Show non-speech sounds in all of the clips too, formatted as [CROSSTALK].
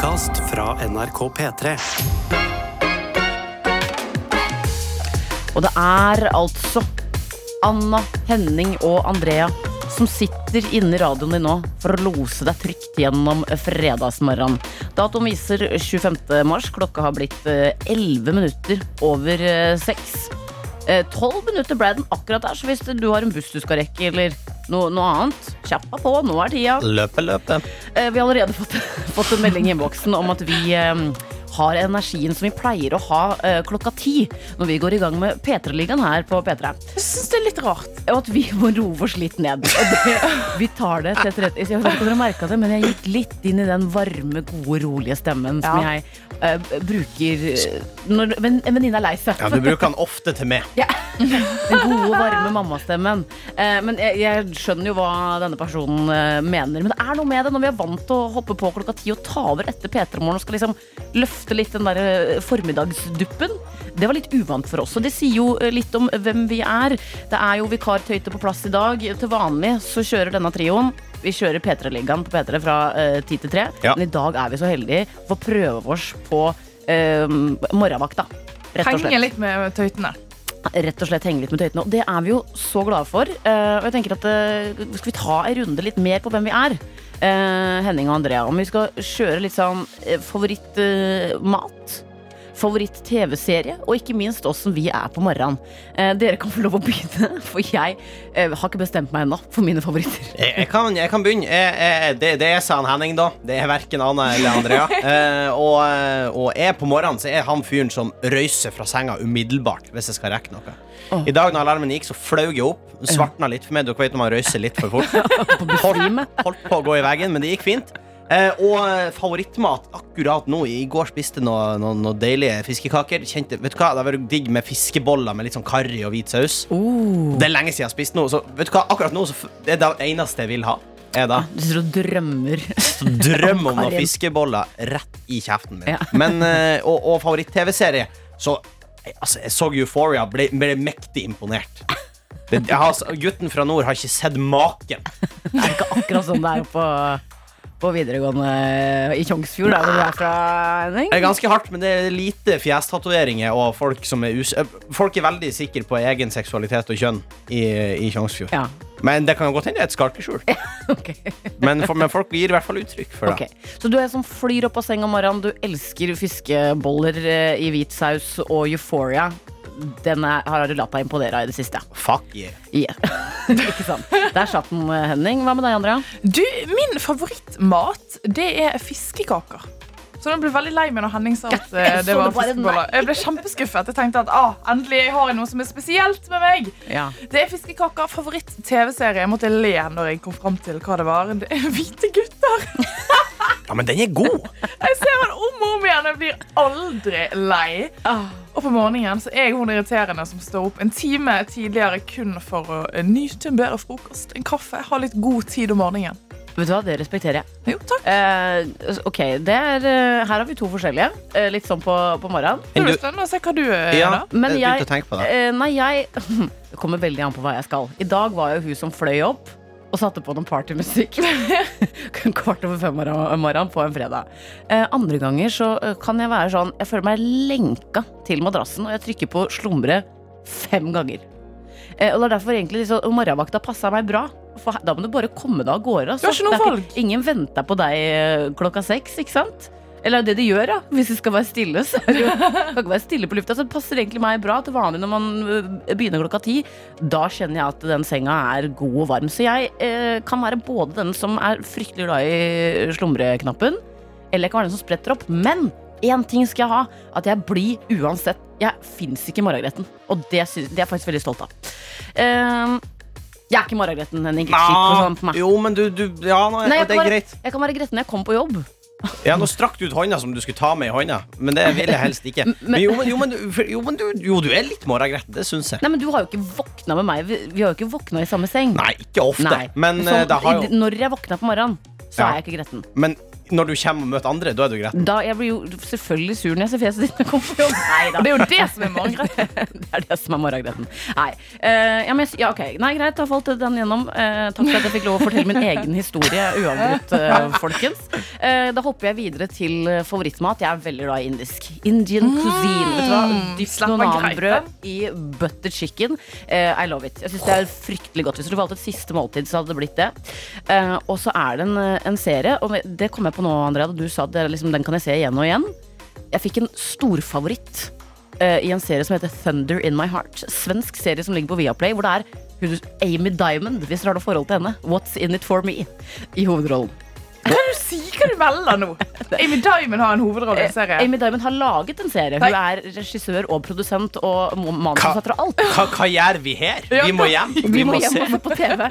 podkast fra NRK P3. Og det er altså Anna, Henning og Andrea som sitter inne i radioen din nå for å lose deg trygt gjennom fredagsmorgenen. Datoen viser 25. mars. Klokka har blitt eh, 11 minutter over eh, 6. Eh, 12 minutter ble den akkurat der, så hvis du har en buss du skal rekke, eller noe, noe annet, Kjappa på. Nå er tida. Løpe, løpe. Eh, Vi har allerede fått, [LAUGHS] fått en melding i innboksen om at vi eh, har energien som vi pleier å ha uh, klokka ti når vi går i gang med P3-ligaen her på P3. Jeg syns det er litt rart. Og at vi må roe oss litt ned. Det, [LAUGHS] vi tar det til etterretning. Jeg vet ikke om dere merket det, men jeg gikk litt inn i den varme, gode, rolige stemmen som Ja. jeg uh, bruker eh, når en en venninne er lei seg. Ja, Du bruker den ofte til meg. Den gode, varme mammastemmen. Uh, men jeg, jeg skjønner jo hva denne personen mener. Men det er noe med det når vi er vant til å hoppe på klokka ti og ta over etter P3 Morgen og skal liksom løfte litt den der eh, formiddagsduppen. Det var litt uvant for oss. Og det sier jo eh, litt om hvem vi er. Det er jo vikar Tøyte på plass i dag. Til vanlig så kjører denne trioen. Vi kjører P3-ligaen på P3 fra eh, ti til tre. Ja. Men i dag er vi så heldige for å prøve oss på uh, morgenvakta. Rett og slett Henge litt med tøytene. rett og slett henge litt med tøytene. Og det er vi jo så glade for. Uh, og jeg tenker at uh, Skal vi ta en runde litt mer på hvem vi er? Eh, Henning og Andrea. Om vi skal kjøre litt sånn eh, favorittmat. Favoritt-TV-serie, og ikke minst åssen vi er på morgenen. Eh, dere kan få lov å begynne, [LAUGHS] for jeg eh, har ikke bestemt meg ennå for mine favoritter. [LAUGHS] Jeg, jeg, kan, jeg kan begynne. Jeg, det, det er sa han Henning, da. Det er verken Anna eller Andrea. [LAUGHS] Eh, og, eh, og jeg på morgenen så er han fyren som røyser fra senga umiddelbart hvis jeg skal rekke noe. I dag når alarmen gikk, så flaug jeg opp. Svartna litt for meg. Dere vet når man røyser litt for fort. Holdt, Holdt på å gå i veggen, men det gikk fint. Eh, og eh, favorittmat akkurat nå. I går spiste noe, noe, noe deilige fiskekaker. Kjente, vet du hva, Det har vært digg med fiskeboller med litt sånn karri og hvit saus. Oh. Det er lenge siden jeg har spist noe. Så vet du hva, akkurat nå så Det er det eneste jeg vil ha. Er da Du sitter og drømmer. Drøm om [LAUGHS] noen fiskeboller rett i kjeften min. Ja. [LAUGHS] Men, eh, og og favoritt-TV-serie. Så jeg- altså, jeg så Euphoria, ble, ble mektig imponert. Det, har, gutten fra nord har ikke sett maken. [LAUGHS] Det er ikke akkurat sånn det er på, på videregående i Tjongsfjord, der hvor du er fra, Henning. Det er ganske hardt, men det er lite fjestatoveringer og folk som er us... eh, Folk er veldig sikre på egen seksualitet og kjønn i, i Tjongsfjord. Ja, Men det kan jo godt hende det er et skalkeskjul. [LAUGHS] ok. Men, men folk gir i hvert fall uttrykk for det. Okay. Så du er som flyr opp av seng om morgenen, du elsker fiskeboller eh, i hvit saus og euphoria. Den er, har du latt deg imponere av i det siste. Fuck yeah. Yeah. [LAUGHS] Ikke sant? Der satt den, Henning. Hva med deg, Andrea? Du, Min favorittmat det er fiskekaker. Så jeg ble veldig lei meg når Henning sa at eh, det var fiskeboller. Jeg ble kjempeskuffet. Jeg tenkte at ah, endelig har jeg noe som er spesielt med meg. Ja. Det er fiskekaker. Favoritt-TV-serie. Jeg måtte le når jeg kom fram til hva det var. Det er Hvite gutter. [LAUGHS] Ja, men den er god. Jeg ser den om og om igjen. Jeg blir aldri lei. Og på morgenen så er jeg hun irriterende som står opp en time tidligere kun for å eh, nyte en bedre frokost, en kaffe, ha litt god tid om morgenen. Vet du hva, det respekterer jeg. Jo, takk. Eh, ok, det er, eh, Her har vi to forskjellige. eh, litt sånn på, på morgenen. Det blir du- spennende å se hva du eh, Ja, gjør. da. Men jeg jeg, begynte å tenke på det. eh, nei, jeg [LAUGHS] Det kommer veldig an på hva jeg skal. I dag var jo hun som fløy opp og satte på noen partymusikk. [LAUGHS] Kvart over fem om morgenen på en fredag. Eh, andre ganger så eh, kan jeg være sånn Jeg føler meg lenka til madrassen, og jeg trykker på slumre fem ganger. Eh, og det er derfor egentlig liksom, morgenvakta passa meg bra. For da må du bare komme deg av gårde. altså. Ikke Det er valg. Ingen venter på deg eh, klokka seks, ikke sant? Eller det de gjør, da. [LAUGHS] Hvis de skal være stille. Så er det jo, [LAUGHS] kan ikke være stille på lufta. Så det passer egentlig meg bra til vanlig når man øh, begynner klokka ti. Da kjenner jeg at den senga er god og varm. Så jeg eh, kan være både den som er fryktelig glad i slumreknappen, eller jeg kan være den som spretter opp. Men én ting skal jeg ha. At jeg blir uansett. Jeg fins ikke i morgengretten. Og det, synes, det er jeg faktisk veldig stolt av. Eh, jeg er ikke morgengretten, Henning. Sånn jo, men du, du Ja, nei, Nei, det er være- greit. Jeg kan være gretten når jeg kommer på jobb. Ja, Nå strakk du ut hånda som du skulle ta med i hånda, men det vil jeg helst ikke. [LAUGHS] Men jo, men, jo, men, jo, men du, jo, du er litt morgengretten, det syns jeg. Nei, men Du har jo ikke våkna med meg. Vi, vi har jo ikke våkna i samme seng. Nei, ikke ofte, Nei. men Sånn, eh, det har jo Når jeg våkner på morgenen, så Ja. er jeg ikke gretten. Men når du kommer og møter andre, da er du greit. Da, jeg blir jo selvfølgelig sur når jeg ser fjeset ditt når jeg kommer på jobb. Nei det er jo det som er morgengretten. [LAUGHS] Det er det som er morgengretten. Nei. Uh, ja, men, ja, ok. Nei, greit, da falt den gjennom. Uh, takk for at jeg fikk lov å fortelle min egen historie uavbrutt, uh, folkens. Eh, da hopper jeg videre til favorittmat. Jeg er veldig glad i indisk. Indian cuisine. Vet du hva? Dypt slapp av, nanbrød i butter chicken. Eh, I love it. Jeg synes det er fryktelig godt. Hvis du valgte et siste måltid, så hadde det blitt det. Eh, og så er det en, en serie, og det kom jeg på nå, Andrea, da du sa at det, er liksom, den kan jeg se igjen og igjen. Jeg fikk en storfavoritt uh, i en serie som heter Thunder in My Heart. Svensk serie som ligger på Viaplay, hvor det er Amy Diamond, hvis dere har noe forhold til henne. What's in it for me? I hovedrollen. Kan du sier hva du velger nå? [LAUGHS] Amy Diamond har en hovedrolle i en serie. Eh, Amy Diamond har laget en serie. Hun er regissør og produsent og manusforfatter og alt. Hva, hva gjør vi her? Vi må hjem. Vi må hjem og se på TV.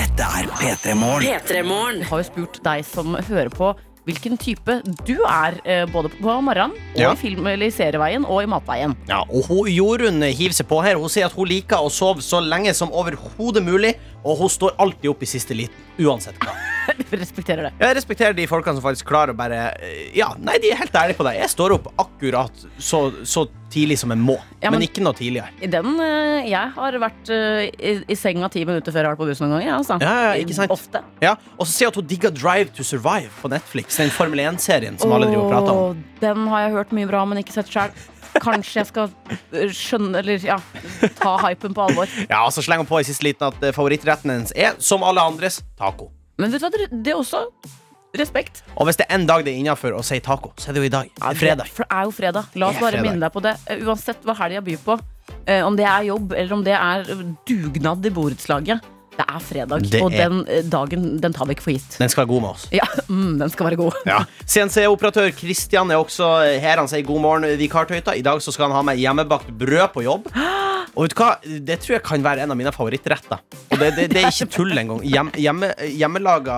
[LAUGHS] Dette er P3 Morgen. Vi har jo spurt deg som hører på hvilken type du er, eh, både på morgenen og Ja. i film- eller i serieveien og i matveien. Ja, og hun, Jorunn hiver seg på her. Hun sier at hun liker å sove så lenge som overhodet mulig, og hun står alltid opp i siste liten, uansett hva. [LAUGHS] Respekterer det. Jeg respekterer de folkene som faktisk klarer å bare eh, Ja, nei, de er helt ærlige på deg. Jeg står opp akkurat så, så tidlig som jeg må, Ja, men, men- ikke noe tidligere. I den, eh, jeg har vært eh, i, i senga ti minutter før jeg har vært på bussen noen ganger. Altså. Ja, ja, ikke sant? Ofte. Ja, Og så sier hun at hun digger Drive to Survive på Netflix, den Formel 1-serien som alle driver og prater om. Den har jeg hørt mye bra, men ikke sett sjøl. Kanskje jeg skal skjønne Eller ja, ta hypen på alvor. Ja, og så slenger hun på i siste liten at favorittretten hennes er, som alle andres, taco. Men vet du hva, det- er også respekt. Og hvis det er en dag det er innafor å si taco, så er det jo i dag. Det er fredag. Det er jo fredag. La oss bare fredag. minne deg på det. Eh, Uansett hva helga byr på. eh, Om det er jobb, eller om det er dugnad i borettslaget. Det er fredag, Det og er- den eh, dagen den tar vi ikke for gitt. Den skal være god med oss. Ja, [LAUGHS] mm, den skal være god. Ja. CNC-operatør Kristian er også her. Han sier god morgen, vikartøyta. I dag så skal han ha med hjemmebakt brød på jobb. [GASPS] Og vet du hva? Det tror jeg kan være en av mine favorittretter. Og det, det, det er ikke tull engang. Hjem, hjemme, hjemmelaga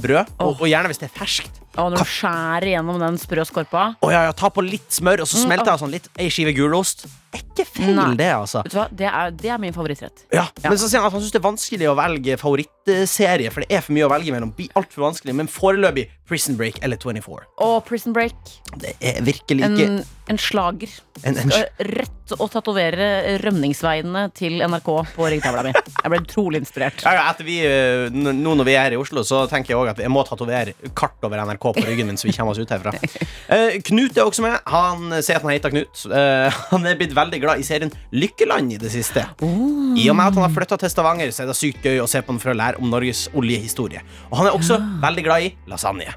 brød, og, og gjerne hvis det er ferskt. Og når du skjærer gjennom den sprø skorpa ja, ja, Ta på litt smør, og så smelter jeg sånn litt ei skive gulost. Er ikke feil, Nei. det, altså. Vet du hva, det er, det er min favorittrett. Ja, Men så sier han at han syns det er vanskelig å velge favorittserie, for det er for mye å velge mellom. Blir altfor vanskelig, Men foreløpig Prison Break eller 24. Og Prison Break. Det er virkelig ikke En, en slager. en, en, rett å tatovere rømningsveiene til NRK på ringtavla mi. Jeg ble utrolig inspirert. Ja, ja, vi, eh, nå når vi er i Oslo, så tenker jeg også at jeg må tatovere kart over NRK på ryggen min. Så vi kommer oss ut herfra [LAUGHS] Eh, Knut er også med. Han sier at han heter Knut. Eh, [LAUGHS] han er blitt veldig glad i serien Lykkeland i det siste. I og med at han har flytta til Stavanger, så er det sykt gøy å se på den for å lære om Norges oljehistorie. Og han er også veldig glad i lasagne.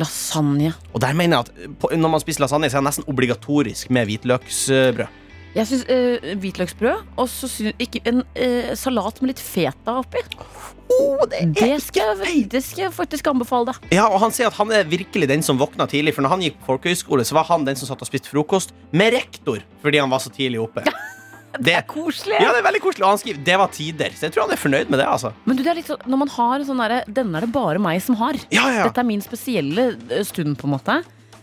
Lasagne. Og der mener jeg at når man spiser lasagne, så er det nesten obligatorisk med hvitløksbrød. Jeg syns uh, hvitløksbrød og så syns ikke en eh, salat med litt feta oppi. Oh, det Det skal, jeg- det skal jeg faktisk anbefale deg. Ja, og Han sier at han er virkelig den som våkna tidlig. For når han gikk på folkehøyskole, så var han den som satt og spiste frokost med rektor fordi han var så tidlig oppe. [LAUGHS] Det, Koselig. ja, det er veldig koselig. Og han skriver det var tider. Så jeg tror han er fornøyd med det. altså Men du, det er litt sånn, når man har sånn derre Denne er det bare meg som har. Ja, ja, ja. Dette er min spesielle eh, stund, på en måte.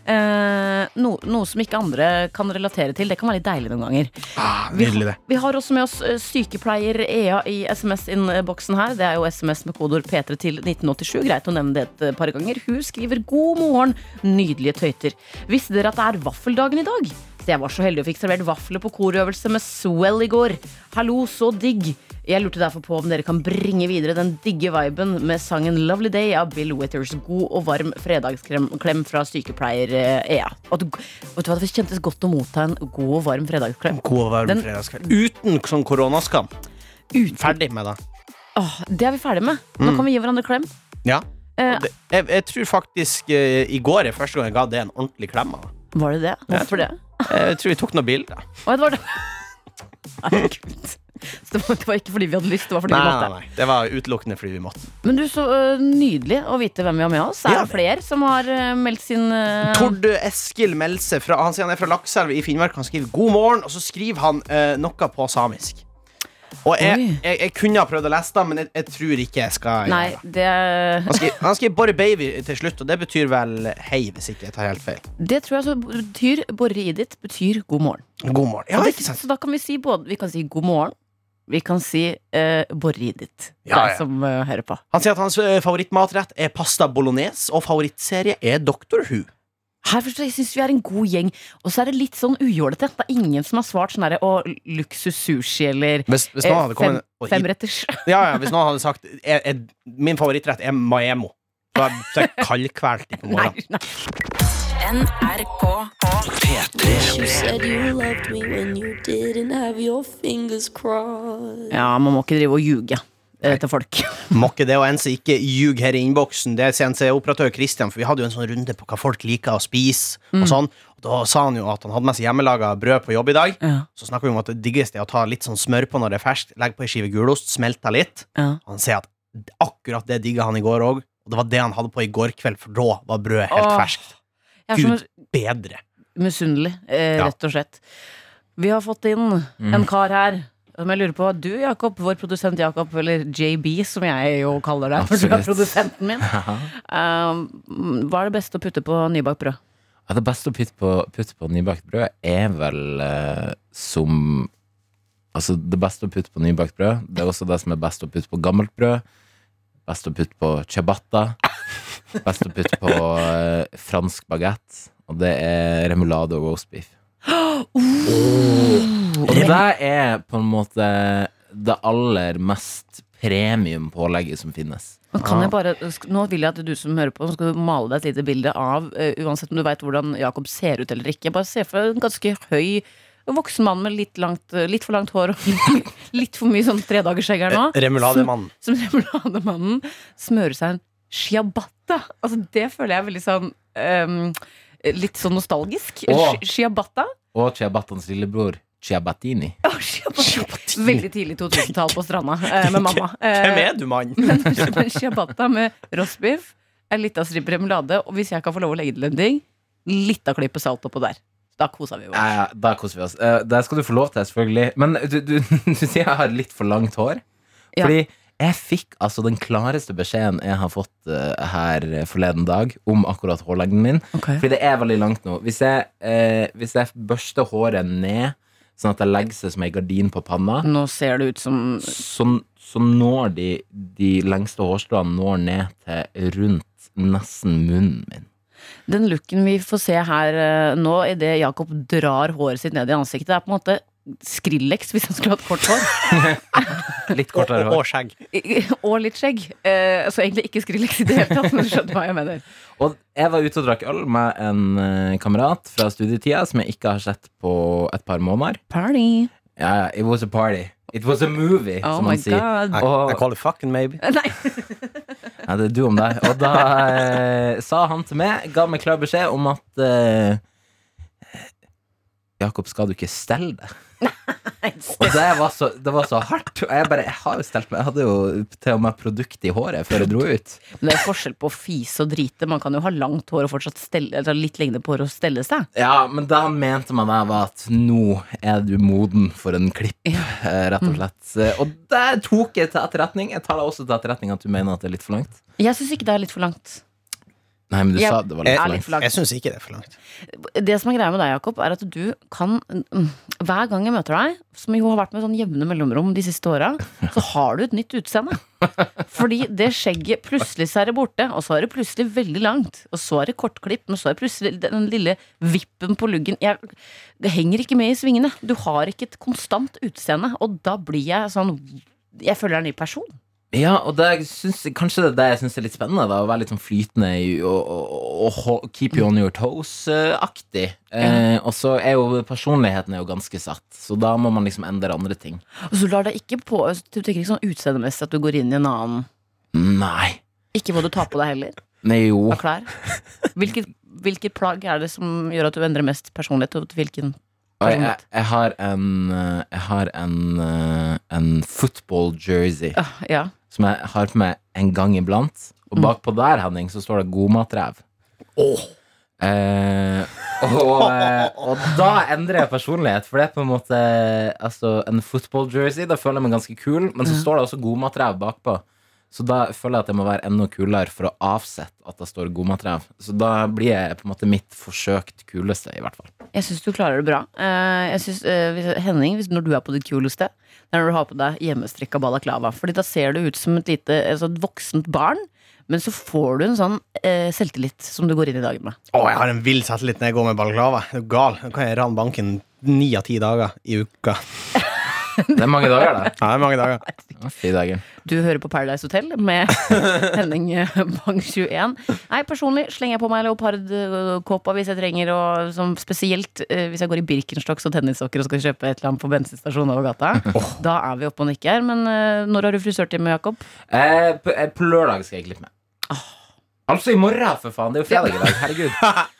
Eh, no, noe som ikke andre kan relatere til. Det kan være litt deilig noen ganger. Ah, Vi, vi har også med oss eh, sykepleier Ea i SMS-innboksen her. Det er jo SMS med kodeord P3 til 1987. Greit å nevne det et eh, par ganger. Hun skriver 'God morgen, nydelige tøyter'. Visste dere at det er vaffeldagen i dag? Så jeg var så heldig og fikk servert vafler på korøvelse med Swell i går. Hallo, så digg. Jeg lurte derfor på om dere kan bringe videre den digge viben med sangen 'Lovely Day' av Bill Withers. God og varm fredagsklem fra sykepleier eh, Ea. Og du, vet du hva, Det kjentes godt å motta en god og varm fredagsklem. God og varm Den- fredagsklem. Uten sånn koronaskam. Uten Ferdig med det. Åh, det er vi ferdig med. Nå kan vi gi hverandre klem. Ja. Eh, det jeg, jeg tror faktisk eh, i går er første gang jeg ga det en ordentlig klem. av. var det det? Hvorfor det? Jeg tror vi tok noen bilder. Å, det var det. [LAUGHS] Nei, Gud. [LAUGHS] Så det var, det var ikke fordi vi hadde lyst, det var fordi Nei, vi måtte. nei. Det var utelukkende fordi vi måtte. Men du, så uh, nydelig å vite hvem vi har med oss. Er Ja. det flere som har uh, meldt sin uh... Tord Eskil Melse fra, Han sier han er fra Lakselv i Finnmark. Han skriver 'God morgen', og så skriver han noe på samisk. Og jeg, jeg, jeg kunne ha prøvd å lese det, men jeg, jeg tror ikke jeg skal Nei, det. Han skriver, han skriver 'Borre baby' til slutt, og det betyr vel 'hei', hvis ikke jeg tar helt feil. det tror jeg så betyr Borre i ditt betyr god morgen. God morgen. Ja, det, så da kan vi si både Vi kan si god morgen, Vi kan si uh, borridit. Ja, ja. som eh, hører på. Han sier at hans eh, favorittmatrett er pasta bolognese, og favorittserie er Doctor Who. Her forstår jeg, syns synes vi er en god gjeng. Og så er det litt sånn ujålete. Det er ingen som har svart sånn herre Å, luksus sushi eller Hvis, hvis eh, fem, femretters. [LAUGHS] ja, ja, hvis noen hadde sagt er, er, Min favorittrett er maemo. Så er jeg [LAUGHS] kaldkvelt på Nei, nei. NRK P3. You said you loved me when you didn't have your fingers crossed. Ja, man må ikke drive og ljuge eh, til folk. [LAUGHS] Må ikke det, og en som ikke ljuger her i innboksen. Det er CNC-operatør Christian, for vi hadde jo en sånn runde på hva folk liker å spise. Og sånn Og Da sa han jo at han hadde med seg hjemmelaga brød på jobb i dag. Ja, Så snakker vi om at det diggeste er å ta litt sånn smør på når det er ferskt. Legge på ei skive gulost, smelte litt. ja. Han sier at akkurat det digga han i går òg. Og det var det han hadde på i går kveld, for da var brødet helt Åh. ferskt. Gud bedre. misunnelig, eh, rett og slett. Vi har fått inn en kar her. Som jeg lurer på, Du Jakob, vår produsent Jakob, eller JB som jeg jo kaller deg, for du er produsenten min. [LAUGHS] Um, hva er det beste å putte på nybakt brød? Ja, det beste å putte på, putte på nybakt brød er vel eh, som Altså, det beste å putte på nybakt brød, det er også det som er best å putte på gammelt brød. Best å putte på ciabatta. Best å putte på eh, fransk bagett. Og det er remulade og roast beef. Og det er på en måte det aller mest premium pålegget som finnes. Kan jeg bare, nå vil jeg at du som hører på, nå skal du male deg et lite bilde av eh, Uansett om du veit hvordan Jakob ser ut eller ikke. Bare se for deg en ganske høy voksen mann med litt, langt, litt for langt hår og litt, [LAUGHS] litt for mye sånn tredagersskjegg her nå. Remulademannen. Som [LAUGHS] remulademannen smører seg en ciabatta. Altså, det føler jeg er veldig sånn um, Litt sånn nostalgisk. Åh. Og Chiabattans lillebror, ciabattini. Åh, ciabatta. Veldig tidlig 2000-tall på stranda eh, med mamma. Eh, [LAUGHS] Hvem er du, mann? [LAUGHS] Men ciabatta med roastbiff, en lita stripe remulade, og hvis jeg kan få lov å legge til en ting, litt av klippet salt oppå der. Da koser vi oss. Ja, ja, da koser vi oss. Eh, det skal du få lov til, selvfølgelig. Men du, du, [LAUGHS] du sier jeg har litt for langt hår. Ja. Jeg fikk altså den klareste beskjeden jeg har fått uh, her forleden dag om akkurat hårlengden min. Okay. Fordi det er veldig langt nå. Hvis jeg, uh, hvis jeg børster håret ned, sånn at det legger seg som ei gardin på panna, Nå ser det ut som så, så når de, de lengste hårstråene når ned til rundt nesten munnen min. Den looken vi får se her eh, nå, idet Jakob drar håret sitt ned i ansiktet, er på en måte Skrillex hvis han skulle hatt kort hår. [LAUGHS] Litt Og, kortere og, hår. og skjegg. Og litt skjegg. Eh, så egentlig ikke Skrillex i det hele tatt, men du skjønner hva jeg mener. Og jeg var ute og drakk øl med en eh, kamerat fra studietida som jeg ikke har sett på et par måneder. Party. Ja, yeah, it was a party. It was a movie, Oh som man sier. Og, I, I call it fucking maybe. [LAUGHS] Nei. Ja, det er du om deg. Og da eh, sa han til meg, ga meg klar beskjed om at eh, Jakob, skal du ikke stelle deg? Og det var, så, det var så hardt. Og jeg bare, jeg har jo stelt meg Jeg hadde jo til og med produkt i håret før jeg dro ut. Men det er forskjell på å fise og drite. Man kan jo ha langt hår og fortsatt stelle, eller litt lengde på håret og stelle seg. Ja, men da mente man det, var at nå er du moden for en klipp, eh, rett og slett. Eh, Og det tok jeg til etterretning. Jeg tar det også til etterretning at du mener at det er litt for langt. Jeg syns ikke det er litt for langt. Nei, men du Jeg- sa det var litt for litt langt. for langt. Jeg syns ikke det er for langt. Det som er greia med deg, Jakob, er at du kan mm, Hver gang jeg møter deg, som jo har vært med sånn jevne mellomrom de siste åra, så har du et nytt utseende. Fordi det skjegget Plutselig så er det borte, og så er det plutselig veldig langt. Og så er det kortklipp, men så er det plutselig den lille vippen på luggen. Jeg, det henger ikke med i svingene. Du har ikke et konstant utseende, og da blir jeg sånn Jeg føler jeg er en ny person. Ja, og det synes, kanskje det er det jeg syns er litt spennende. Da, Å være litt sånn flytende og, og, og keep you on your toes-aktig. Eh, og så er jo personligheten er jo ganske satt, så da må man liksom endre andre ting. Og så lar deg ikke på Du tenker ikke sånn utseendemessig at du går inn i en annen Nei. Ikke hva du tar på deg heller. Nei, jo. av klær. Hvilket, hvilket plagg er det som gjør at du endrer mest personlighet? Og hvilken jeg, personlighet? jeg har en eh, Jeg har en, eh, en football jersey Ah, ja. Som jeg har på meg en gang iblant. Og bakpå der, Henning, så står det godmatrev. Eh, og, eh, og da endrer jeg personlighet, for det er på en måte Altså, en football jersey, da føler jeg meg ganske kul, men så står det også godmatrev bakpå. Så da føler jeg at jeg må være enda kulere for å avsette at det står gomatrev. Så da blir jeg på en måte mitt forsøkt kuleste, i hvert fall. Jeg syns du klarer det bra. Eh, Jeg synes, eh, Henning, når du er på ditt kuleste, det er når du har på deg hjemmestrikka balaklava. Fordi da ser du ut som et lite altså et voksent barn, men så får du en sånn eh, selvtillit som du går inn i dagen med. Å, jeg har en vill selvtillit når jeg går med balaklava. Er du gal? Da kan jeg rane banken ni av ti dager i uka. [LAUGHS] Det er mange dager, da. Ja, det er mange dager. Fy dagen. Du hører på Paradise Hotel med [LAUGHS] Henning eh, Bang21. Nei, personlig slenger jeg på meg leopardkåpa hvis jeg trenger, og som spesielt eh, hvis jeg går i Birkenstocks og tennissokker og skal kjøpe et eller annet på bensinstasjonen over gata. Da er vi oppe og nikker. Men eh, når har du frisørtime, Jakob? Eh, på, eh, på lørdag skal jeg klippe meg. Altså i morgen, for faen! Det er jo fredag i dag. Herregud. [LAUGHS]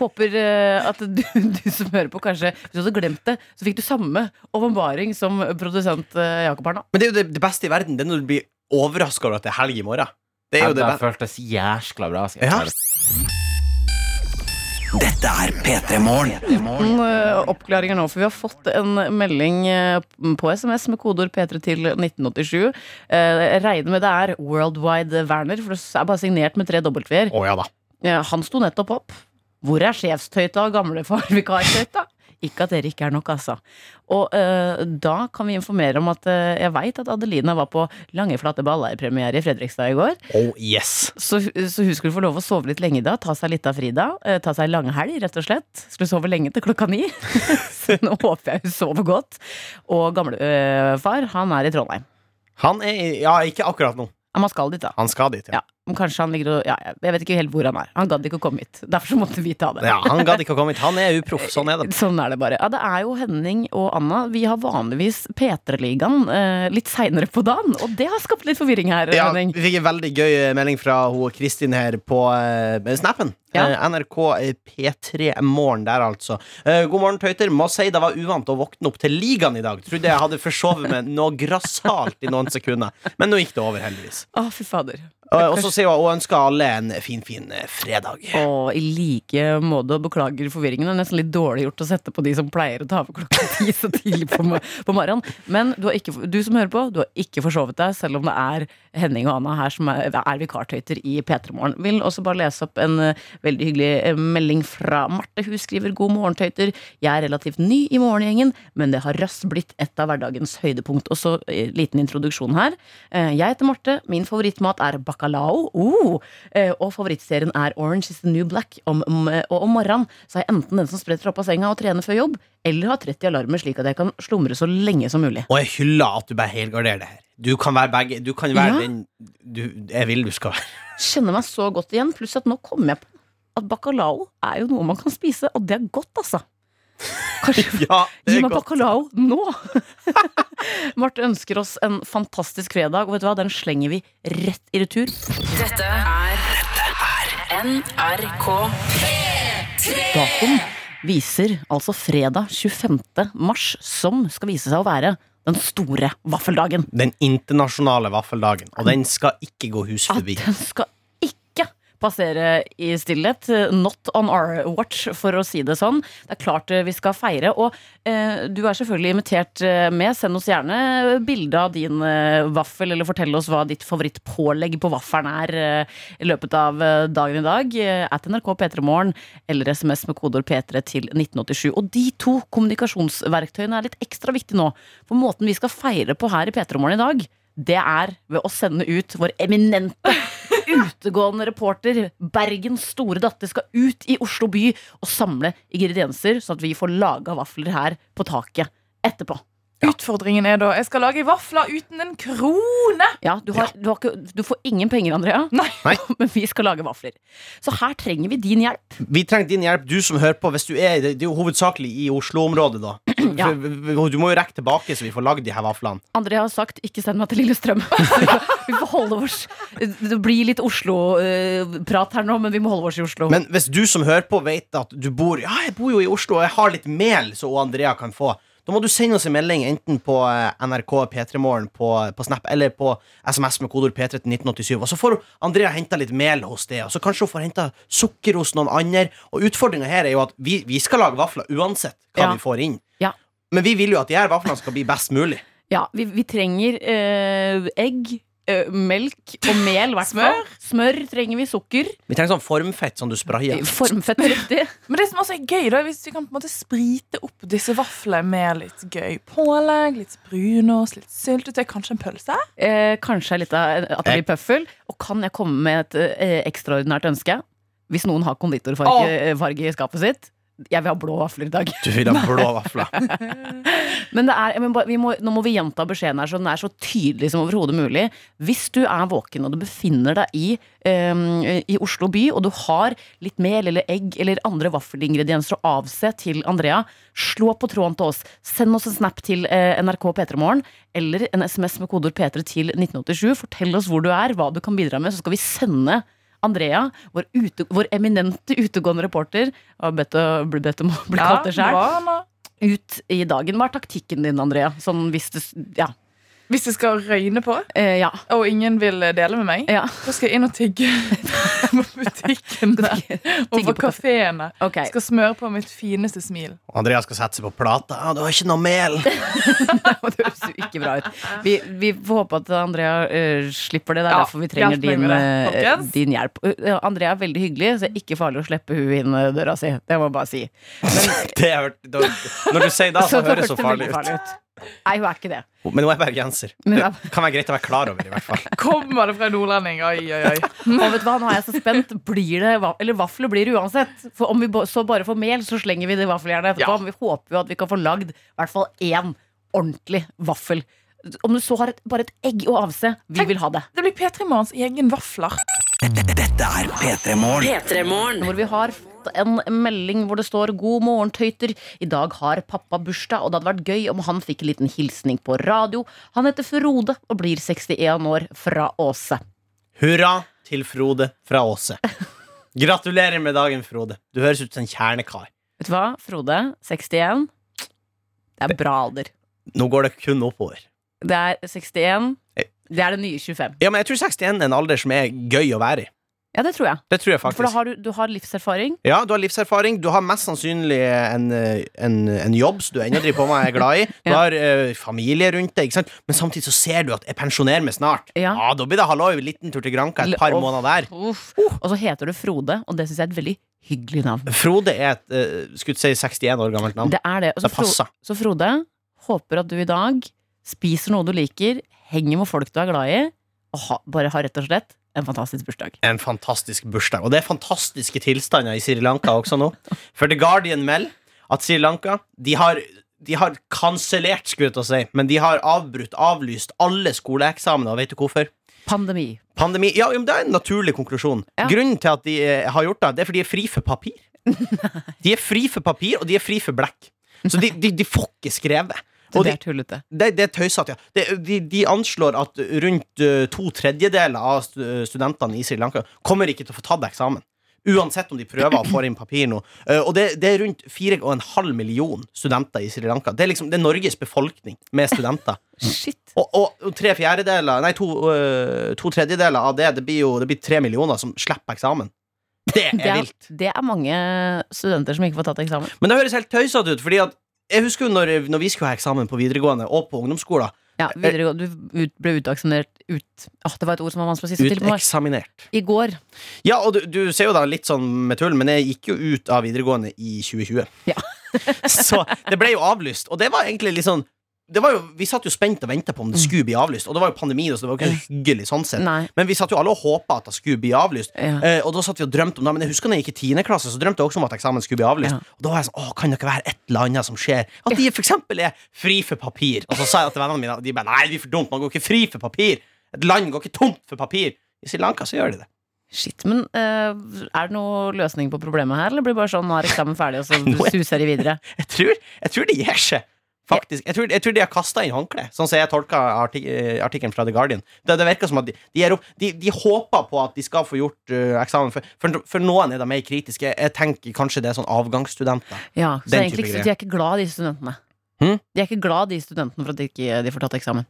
Håper eh, at du, [LAUGHS] du som hører på, kanskje Hvis du hadde glemt det, så fikk du samme åpenbaring som produsent eh, Jakob Arna. Men det er jo det, det beste i verden. Det er når du blir overraska over at det er helg i morgen. Det er jo det det føltes jæskla bra. Skal jeg Ja. Dette er P3 Morgen. Noen eh, oppklaringer nå, for vi har fått en melding på SMS med kodeord P3 til 1987. Eh, Jeg regner med det er Worldwide Werner, for det er bare signert med tre W-er. Oh, ja da. Ja, Han sto nettopp opp. Hvor er sjefstøyta og gamlefar vikartøyta? Ikke at dere ikke er nok, altså. Og eh, da kan vi informere om at eh, jeg veit at Adelina var på Lange flate baller-premiere i Fredrikstad i går. Oh yes. Så, så hun skulle få lov å sove litt lenge da. Ta seg litt av Frida. eh, Ta seg langhelg, rett og slett. Skulle sove lenge til klokka ni. [LAUGHS] så nå håper jeg hun sover godt. Og gamlefar, han er i Trondheim. Han er i- Ja, ikke akkurat nå. Ja, han skal dit, da. Han skal dit. Ja. Ja, kanskje han ligger og ja, Jeg vet ikke helt hvor han er. Han gadd ikke å komme hit. Derfor så måtte vi ta det. Ja, Han gadd ikke å komme hit. Han er uproff. Sånn er det. [LAUGHS] Sånn er det bare. Ja, det er jo Henning og Anna. Vi har vanligvis P3-ligaen eh, litt seinere på dagen, og det har skapt litt forvirring her, Ja, Henning. vi fikk en veldig gøy melding fra hun Kristin her på eh, snappen. Ja. Eh, NRK P3 Morgen der, altså. Eh, god morgen, tøyter. Må si det var uvant å våkne opp til ligaen i dag. Trodde jeg hadde forsovet meg noe grassat i noen sekunder. Men nå gikk det over, heldigvis. Å, fy fader. Og så sier hun og ønsker alle en fin, fin eh, fredag. Og i like måte, og beklager forvirringen. Det er nesten litt dårlig gjort å sette på de som pleier å ta over klokka [LAUGHS] ti så tidlig på, på morgenen. Men du, har ikke, du som hører på, du har ikke forsovet deg, selv om det er Henning og Anna her som er, er vikartøyter i P3 Morgen. Vil også bare lese opp en eh, veldig hyggelig eh, melding fra Marte. Hun skriver god morgen, tøyter. Jeg er relativt ny i morgengjengen, men det har raskt blitt et av hverdagens høydepunkt. Og så liten introduksjon her. Jeg heter Marte. Min favorittmat er bacalao. Oh, eh, og favorittserien er Orange is the New Black. Om, om, eh, og om morgenen så er jeg enten den som spretter opp av senga og trener før jobb, eller har 30 alarmer slik at jeg kan slumre så lenge som mulig. Og jeg hyller at du bare helgarderer det her. Du kan være begge. Du kan være Ja. den du, jeg vil du skal være. Kjenner meg så godt igjen. Pluss at nå kommer jeg på at bacalao er jo noe man kan spise, og det er godt, altså. Kanskje [LAUGHS] Ja, Gi er meg bacalao nå! [LAUGHS] Marte ønsker oss en fantastisk fredag, og vet du hva, den slenger vi rett i retur. Dette er NRK Datoen viser altså fredag 25. mars, som skal vise seg å være den store vaffeldagen. Den internasjonale vaffeldagen. Og den skal ikke gå hus At Ja, den skal passere i stillhet. Not on our watch, for å si det sånn. Det er klart eh, vi skal feire. Og eh, du er selvfølgelig invitert eh, med. Send oss gjerne bilde av din eh, vaffel, eller fortell oss hva ditt favorittpålegg på vaffelen er eh, i løpet av eh, dagen i dag. At NRK P3morgen eller SMS med kodeord P3 til 1987. Og de to kommunikasjonsverktøyene er litt ekstra viktige nå. For måten vi skal feire på her i P3morgen i dag, det er ved å sende ut vår eminente utegående reporter, Bergens store datter, skal ut i Oslo by og samle ingredienser, sånn at vi får laga vafler her på taket etterpå. Utfordringen er da Jeg skal lage vafler uten en krone! Ja, du, har, du, har ikke, du får ingen penger, Andrea, Nei. [LAUGHS] Nei. men vi skal lage vafler. Så her trenger vi din hjelp. Vi trenger din hjelp, du som hører på. Hvis du er, det er jo hovedsakelig i Oslo-området, da. Ja. For- Du må jo rekke tilbake, så vi får lagd de her vaflene. Andrea har sagt 'ikke send meg til Lillestrøm'. [LAUGHS] vi får holde oss Det blir litt Oslo-prat her nå, men vi må holde oss i Oslo. Men hvis du som hører på, vet at du bor Ja, jeg bor jo i Oslo, og jeg har litt mel så Andrea kan få. Da må du sende oss en melding enten på eh, NRK P3morgen på, på Snap eller på SMS med kodord P3 til 1987. Og så får Andrea henta litt mel hos det, og så kanskje hun får henta sukker hos noen andre. Og utfordringa her er jo at vi, vi skal lage vafler uansett hva Ja. vi får inn. Men vi vil jo at de her vaflene skal bli best mulig. Ja, vi, vi trenger eh, egg, eh, melk og mel, i hvert fall. Smør trenger vi. Sukker. Vi trenger sånn formfett som du sprayer. Formfett er riktig. [LAUGHS] Men det som også er gøy, da, er hvis vi kan på en måte sprite opp disse vaflene med litt gøy pålegg, litt brunost, litt syltetøy, kanskje en pølse. Eh, kanskje litt av at det blir pøffel. Og kan jeg komme med et eh, ekstraordinært ønske? Hvis noen har konditorfarge farge i skapet sitt. Jeg vil ha blå vafler i dag. Du vil ha [LAUGHS] blå vafler. [LAUGHS] Men det er, men må nå må vi gjenta beskjeden her så den er så tydelig som overhodet mulig. Hvis du er våken og du befinner deg i, um, i Oslo by, og du har litt mel eller egg eller andre vaffelingredienser å avse til Andrea, slå på tråden til oss. Send oss en snap til uh, NRK P3morgen, eller en SMS med kodeord P3 til 1987. Fortell oss hvor du er, hva du kan bidra med, så skal vi sende Andrea, vår, ute, vår eminente utegående reporter, har bedt bedt om å bli kalt det sjøl, ut i dagen. Hva er taktikken din, Andrea? Sånn hvis det Ja. Hvis det skal røyne på, Eh, ja. og ingen vil dele med meg, ja. da skal jeg inn og tigge [LAUGHS] på butikkene og på kafeene. Okay. Skal smøre på mitt fineste smil. Andrea skal sette seg på plata. Ah, du har ikke noe mel. [LAUGHS] det høres jo ikke bra ut. Vi, vi får håpe at Andrea uh, slipper det. Det er Ja, derfor vi trenger din, eh, folkens. din hjelp. Uh, Andrea er veldig hyggelig, så det er ikke farlig å slippe hun inn eh, døra si. Det må jeg bare si. [LAUGHS] Det er, da- Når du sier det, så høres det så farlig veldig ut. Nei, hun er ikke det. Men hun er bergenser. Det kan være greit å være klar over, i hvert fall. [LAUGHS] Kommer det fra en nordlending? Oi, oi, oi. [LAUGHS] Og vet du hva, nå er jeg så spent. Blir det Eller vafler blir det uansett. For om vi så bare får mel, så slenger vi det i vaffeljernet etterpå. Ja. Men vi håper jo at vi kan få lagd i hvert fall én ordentlig vaffel. Om du så har et, bare et egg å avse, vi vil ha det. Det blir P3 Morgens egen vafler. Dette er P3 P3morgen. Hvor vi har fått en melding hvor det står 'God morgen, tøyter'. I dag har pappa bursdag, og det hadde vært gøy om han fikk en liten hilsning på radio. Han heter Frode og blir 61 år fra Åse. Hurra til Frode fra Åse. Gratulerer med dagen, Frode. Du høres ut som en kjernekar. Vet du hva, Frode? 61. Det er bra alder. Nå går det kun oppover. Det er 61. Det er det nye 25. Ja, men jeg tror 61 er en alder som er gøy å være i. Ja, det tror jeg. Det tror jeg For da faktisk. har du, du har livserfaring. Ja, Du har livserfaring, du har mest sannsynlig en, eh, en, en jobb som du ennå driver på med og er glad i. [LAUGHS] Du Ja. har uh, familie rundt deg, ikke sant? men samtidig så ser du at jeg pensjonerer meg snart. Ja. Da blir det halloi, liten tur til Granca et par L- måneder der. Uff. Og så heter du Frode, og det syns jeg er et veldig hyggelig navn. Frode er et uh, skulle si 61 år gammelt navn. Det er det. Også Det passer. Så Frode, håper at du i dag spiser noe du liker, henger med folk du er glad i, og ha, bare har rett og slett en fantastisk bursdag. En fantastisk bursdag. Og det er fantastiske tilstander i Sri Lanka også nå. [LAUGHS] For The Guardian melder at Sri Lanka de har, de har kansellert, skulle jeg til å si, men de har avbrutt, avlyst alle skoleeksamener. Og vet du hvorfor? Pandemi. Pandemi. Ja, men det er en naturlig konklusjon. Ja. Grunnen til at de eh, har gjort det, det er fordi de er fri for papir. [LAUGHS] De er fri for papir, og de er fri for blekk. Så de, de, de får ikke skrevet. Det de, er tullete. det, det er tøysete, ja. Det, de, de anslår at rundt eh, to tredjedeler av studentene i Sri Lanka kommer ikke til å få tatt eksamen. Uansett om de prøver og får inn papir nå. Eh, og det, det er rundt 4,5 million studenter i Sri Lanka. Det er liksom det er Norges befolkning med studenter. [LAUGHS] Shit. Og, og, og tre fjerdedeler Nei, to, to tredjedeler av det Det blir jo det blir tre millioner som slipper eksamen. Det er Det er, vilt. det er mange studenter som ikke får tatt eksamen. Men det høres helt tøysete ut. Fordi at jeg husker jo når, når vi skulle ha eksamen på videregående og på ungdomsskolen. Ja, videregående, Du ut, ble uteksaminert ut oh, Det var et ord som var vanskelig å si. Uteksaminert. i går. Ja, og du, du ser jo da litt sånn med tull, men jeg gikk jo ut av videregående i 2020. Ja. [LAUGHS] så det ble jo avlyst. Og det var egentlig litt sånn jo, Vi satt jo spent og venta på om det skulle bli avlyst. Og det var jo pandemi, så det var jo ikke hyggelig sånn sett. Nei. Men vi satt jo alle og håpa at det skulle bli avlyst. Ja. Eh, og da satt vi og drømte om det Men jeg husker når jeg gikk i 10. klasse, så drømte jeg også om at eksamen skulle bli avlyst. Ja. Og da var jeg sånn Å, kan det ikke være et eller annet som skjer? At de for eksempel er fri for papir. Og så sa jeg til vennene mine, de bare Nei, det er for dumt. Man går ikke fri for papir. Et land går ikke tomt for papir. I Sri Lanka så gjør de det. Shit, men uh, Er det noe løsning på problemet her, eller blir det bare sånn nå er eksamen ferdig, og så [LAUGHS] er- suser de videre? Jeg tror, jeg tror de gir seg. Faktisk. Jeg tror, jeg tror de har kasta inn håndkle, sånn som jeg tolka artik eh, artikkelen fra The Guardian. Det, det virker som at de, de, opp, de, de håper på at de skal få gjort uh, eksamen, for, for, for noen er de mer kritiske. Jeg tenker kanskje det er sånn avgangsstudenter. Ja, så egentlig de er ikke glad, de studentene. Hmm? De er ikke glad, de studentene, for at de ikke de får tatt eksamen.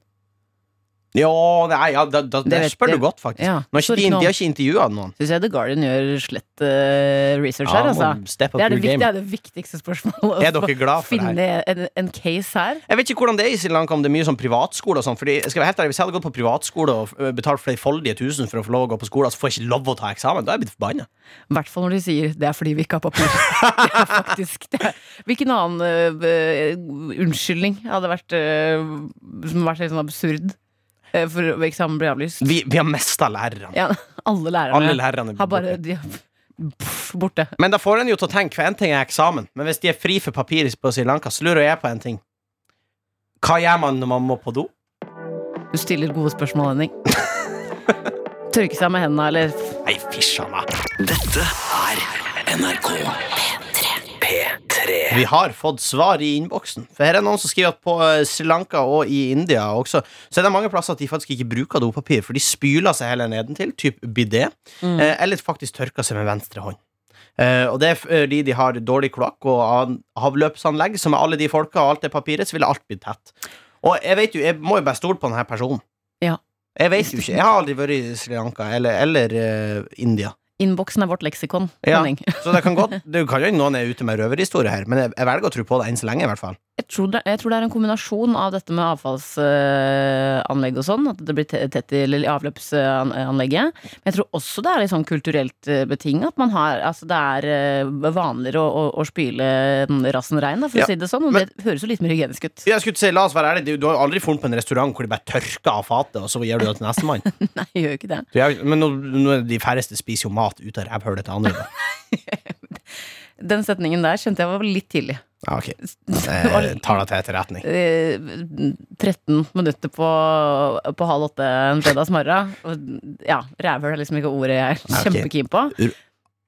Ja, nei, ja da, da, Det det spør jeg. du godt, faktisk. Ja, Nå har ikke ikke intervjua noen. Syns jeg The Guardian gjør slett uh, research her, altså. Det er det, viktig, vik- det er det viktigste spørsmålet. Er dere glad for Finne en, en case her. Jeg vet ikke hvordan det er i Sri Lanka, om det er mye sånn privatskole og sånn. Fordi, jeg skal være helt ærlig, Hvis jeg hadde gått på privatskole og ø, betalt flerfoldige tusen for å få lov å gå på skole, så får jeg ikke lov å ta eksamen. Da er jeg blitt forbanna. I hvert fall når de sier det er fordi vi ikke har papir. [LAUGHS] Det er faktisk det. er- Hvilken annen uh, unnskyldning hadde vært, uh, som vært helt sånn absurd for eksamen ble avlyst? Vi, vi har mista lærerne. Ja, [LAUGHS] alle lærerne, Alle lærerne har bare de, pff, borte. Men da får en jo til å tenke, for en ting er eksamen, men hvis de er fri for papir på Sri Lanka, så lurer jeg på en ting. Hva gjør man når man må på do? Du stiller gode spørsmål, Henning. [LAUGHS] Tørke seg med hendene, eller Nei, fysj a meg. Dette er NRK P3. Vi har fått svar i innboksen. For her er noen som skriver at på eh, Sri Lanka og i India også, så er det mange plasser at de faktisk ikke bruker dopapir, for de spyler seg heller nedentil, typ bidé, eh, eller faktisk tørker seg med venstre hånd. Eh, og det er fordi de har dårlig kloakk og an- avløpsanlegg, så med alle de folka og alt det papiret, så ville alt blitt tett. Og jeg vet jo, jeg må jo bare stole på denne personen. Ja. Jeg vet jo ikke. Jeg har aldri vært i Sri Lanka eller, eller uh, India. Innboksen er vårt leksikon. Ja. Så det kan godt [LAUGHS] Du kan jo hende noen er ute med røverhistorie her, men jeg, jeg velger å tro på det enn så lenge, i hvert fall. Jeg tror, det, jeg tror det er en kombinasjon av dette med avfallsanlegg og sånn, at det blir tett i avløpsanlegget. Men jeg tror også det er litt sånn kulturelt eh, betinget. At man har, altså det er eh, vanligere å, å, å spyle rassen rein, for Ja, å si det sånn. Og men- det høres jo litt mer hygienisk ut. Jeg skulle si, la oss være ærlig, du, du har aldri funnet på en restaurant hvor de bare tørker av fatet, og så gir du det til nestemann. [LAUGHS] Nei, jeg gjør ikke det. Gjør- Men nå, nå de færreste spiser jo mat ut av rævhølet til andre. [LAUGHS] Den setningen der skjønte jeg var litt tidlig. Ja, ok. [LAUGHS] Jeg tar det til etterretning. Eh, 13 minutter på, på halv åtte en fredagsmorgen. Ja, rævhøl er liksom ikke ordet jeg er ok. kjempekeen på.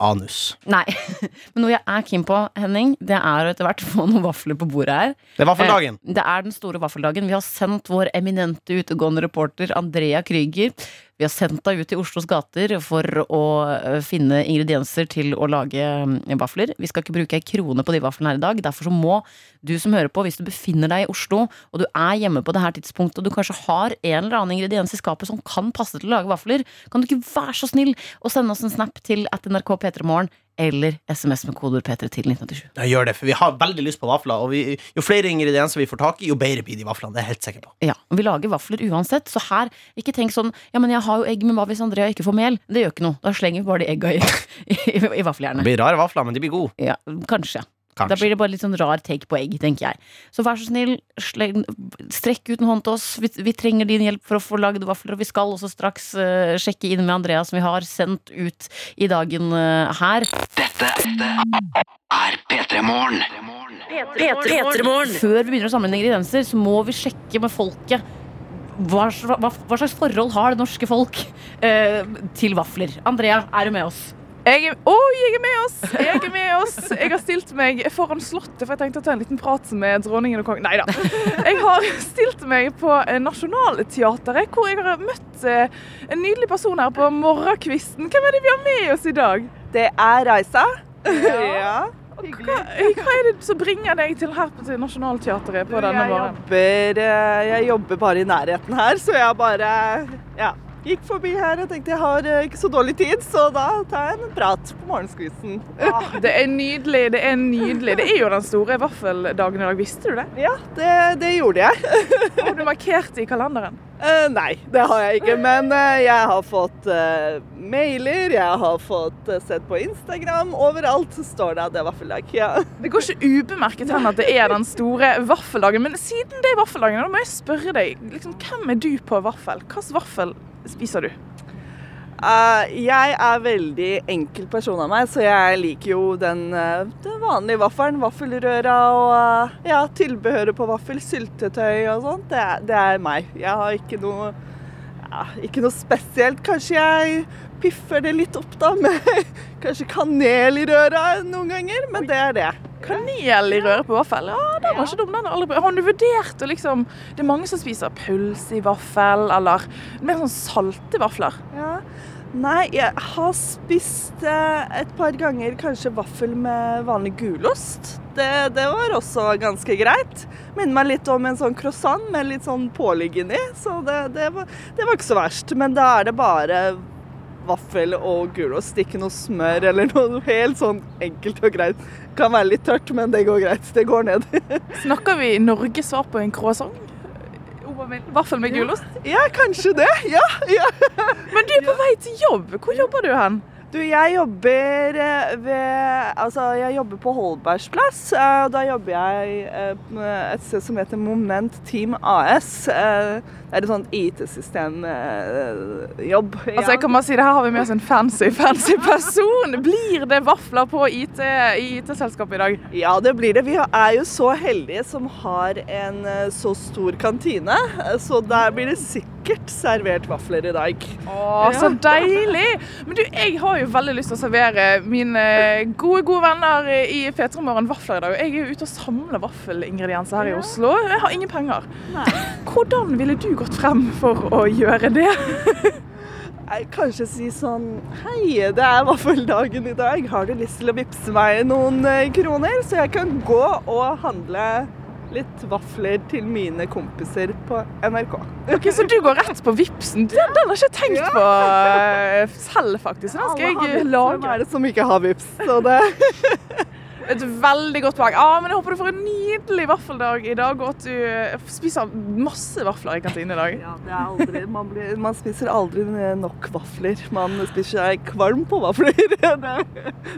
Anus. Nei. [LAUGHS] Men noe jeg er keen på, Henning, det er å etter hvert få noen vafler på bordet her. Det er vaffeldagen. Eh, Det er den store vaffeldagen. Vi har sendt vår eminente utegående reporter Andrea Krüger. Vi har sendt deg ut i Oslos gater for å eh, finne ingredienser til å lage eh, vafler. Vi skal ikke bruke ei krone på de vaflene her i dag. Derfor så må du som hører på, hvis du befinner deg i Oslo, og du er hjemme på det her tidspunktet, og du kanskje har en eller annen ingrediens i skapet som kan passe til å lage vafler, kan du ikke være så snill å sende oss en snap til at NRK P3morgen eller SMS med kodeord P3 til 1987. Ja, gjør det, for vi har veldig lyst på vafler, og vi, jo flere ingredienser vi får tak i, jo bedre blir de vaflene. Det er jeg helt sikker på. Ja, og Vi lager vafler uansett, så her, ikke tenk sånn Ja, men jeg har jo egg, men hva hvis Andrea ikke får mel? Det gjør ikke noe. Da slenger vi bare de egga i, [LAUGHS] i, i Det vaffeljernet. blir rare vafler, men de blir gode. Ja, kanskje. Da blir det bare litt sånn rar take på egg, tenker jeg. Så vær så snill, strekk ut en hånd til oss. Vi, vi trenger din hjelp for å få lagd vafler, og vi skal også straks uh, sjekke inn med Andrea, som vi har sendt ut i dagen uh, her. Dette er P3 Morgen. Før vi begynner å sammenligne ingredienser, så må vi sjekke med folket. Hva, hva, hva slags forhold har det norske folk uh, til vafler? Andrea, er du med oss? Jeg er, oh, jeg er med oss! Jeg er med oss. Jeg har stilt meg foran Slottet, for jeg tenkte å ta en liten prat med dronningen og kongen. Nei da. Jeg har stilt meg på eh, Nationaltheatret, hvor jeg har møtt eh, en nydelig person her på morgenkvisten. Hvem er det vi har med oss i dag? Det er Reisa. Ja. Hva, hva er det som bringer deg til her på Nationaltheatret på denne morgenen? eh, jeg jobber bare i nærheten her, så jeg bare ja, gikk forbi her og tenkte jeg har eh, ikke så dårlig tid, så da tar jeg en prat på morgenskvisten. Ja, det er nydelig. Det er nydelig. Det er jo den store vaffeldagen i dag. Visste du det? Ja, det, det gjorde jeg. Har du markert det i kalenderen? Eh, nei, det har jeg ikke, men uh, jeg har fått uh, mailer, jeg har fått sett på Instagram. Overalt står det at det er vaffeldag. Ja. Det går ikke ubemerket hen at det er den store vaffeldagen. Men siden det er vaffeldagen, da må jeg spørre deg. Liksom, hvem er du på vaffel? Hvilken vaffel spiser du? Eh, jeg er veldig enkel person av meg, så jeg liker jo den, uh, den vanlige vaffelen. Vaffelrøra og uh, ja, tilbehøret på vaffel, syltetøy og sånt. Det, det er meg. Jeg har ikke noe, ja, ikke noe spesielt. Kanskje jeg piffer det litt opp da [LAUGHS] med kanskje kanel i røra noen ganger, men det er det. Kanel i røret på vaffel? Ja, den var ikke dum. den. aldri. Har du vurdert å liksom Det er mange som spiser pølse i vaffel, eller mer sånn salte vafler. Ja. Nei, jeg har spist eh, et par ganger kanskje vaffel med vanlig gulost. Det, det var også ganske greit. Minner meg litt om en sånn croissant med litt sånn pålegg inni. Så det, det, var, det var ikke så verst. Men da er det bare vaffel og gulost, ikke noe smør eller noe helt sånn enkelt og greit. Kan være litt tørt, men det går greit. Det går ned. [LAUGHS] Snakker vi Norges svar på en croissant? Vaffel med gulost? Ja, kanskje det. Ja, ja. Men du er på vei til jobb. Hvor jobber du hen? Du, jeg jobber eh, ved Altså, jeg jobber på Holbergs plass. Eh, Da jobber jeg eh, et sted som heter Moment Team AS. Det er et sånt IT-systemjobb. Altså, jeg kan bare si det Her har vi med oss en fancy fancy person. Blir det vafler på IT i IT-selskapet i dag? Ja, det blir det. Vi er jo så heldige som har en eh, så stor kantine, så der blir det sikkert servert vafler i dag. Å, så deilig! Men du, jeg har jo veldig lyst til å servere mine gode, gode venner i P3 Morgen vafler i dag. Jeg er jo ute og samler vaffelingredienser her i Oslo. Jeg har ingen penger. Hvordan ville du gått frem for å gjøre det? Jeg kan ikke si sånn Hei, det er i hvert fall dagen i dag. Har du lyst til å vippse meg noen eh, kroner, så jeg kan gå og handle litt vafler til mine kompiser på NRK? Ok, Så du går rett på vipsen? Den, den har ikke jeg tenkt på eh, selv, faktisk. Så Den skal jeg lage. Hvem er det som ikke har vips? Så det Et veldig godt poeng. Ah, men jeg håper du får en nydelig vaffeldag i dag, og at du eh, spiser masse vafler i kantinen i dag. Ja, det er aldri, man, blir, man spiser aldri nok vafler. Man spiser seg kvalm på vafler. [LAUGHS] Det,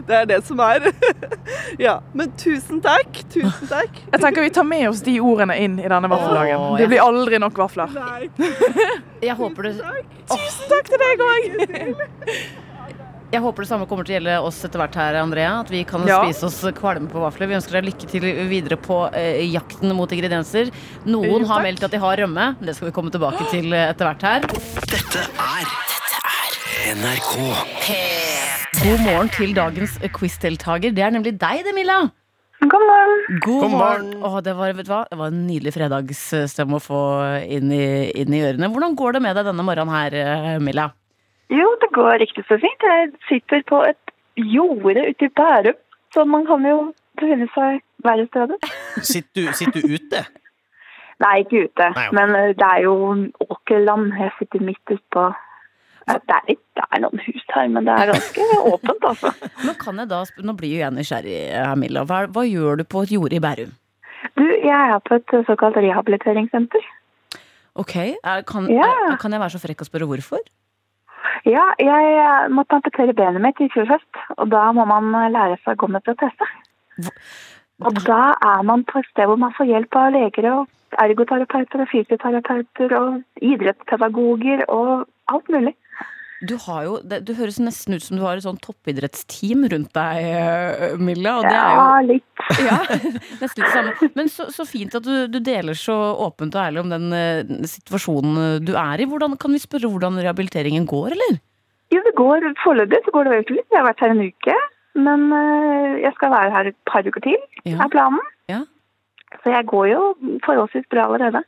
det er det som er. [LAUGHS] Ja, men tusen takk. Tusen takk. Jeg tenker Vi tar med oss de ordene inn i denne vaffeldagen. Det blir aldri nok vafler. Nei, [LAUGHS] Jeg håper det Tusen takk til deg òg! Jeg håper det samme kommer til å gjelde oss etter hvert her, Andrea. At vi kan Ja. spise oss kvalme på vafler. Vi ønsker deg lykke til videre på eh, jakten mot ingredienser. Noen har meldt at de har rømme. Det skal vi komme tilbake til etter hvert her. Dette er Dette er NRK. God morgen til dagens quiz-deltaker. Det er nemlig deg, det, Milla. God morgen. God, God morgen. morgen. Åh, det, var, vet du hva? det var en nydelig fredagsstemme å få inn i, inn i ørene. Hvordan går det med deg denne morgenen her, eh, Milla? Jo, det går riktig så fint. Jeg sitter på et jorde ute i Bærum, så man kan jo befinne seg verre steder. Sitter du, sitter du ute? Nei, ikke ute, Nei, ok. men eh, det er jo åkerland. Jeg sitter midt utpå det, er litt, det er noen hus her, men det er ganske [LAUGHS] åpent, altså. Nå, kan jeg da, nå blir jo jeg nysgjerrig, Milla. Hva, hva gjør du på et jorde i Bærum? Du, jeg er på et eh, såkalt rehabiliteringssenter. Ok, er, kan, Ja. er, kan jeg være så frekk å spørre hvorfor? Ja, jeg eh, måtte amputere benet mitt i fjor høst, og da må man eh, lære seg å gå med protese. Og da er man på et sted hvor man får hjelp av leger og ergoterapeuter og fysioterapeuter og idrettspedagoger og alt mulig. Du har jo, det, du høres nesten ut som du har et sånn toppidrettsteam rundt deg, eh, Milla. Og det er jo Ja, litt. [LAUGHS] ja, nesten litt samme. Men så, så fint at du, du deler så åpent og ærlig om den uh, situasjonen du er i. Hvordan, kan vi spørre hvordan rehabiliteringen går, eller? Jo, det går foreløpig så går det veldig fint. Jeg har vært her en uke, men uh, jeg skal være her et par uker til, Ja. er planen. Ja. Så jeg går jo forholdsvis bra allerede.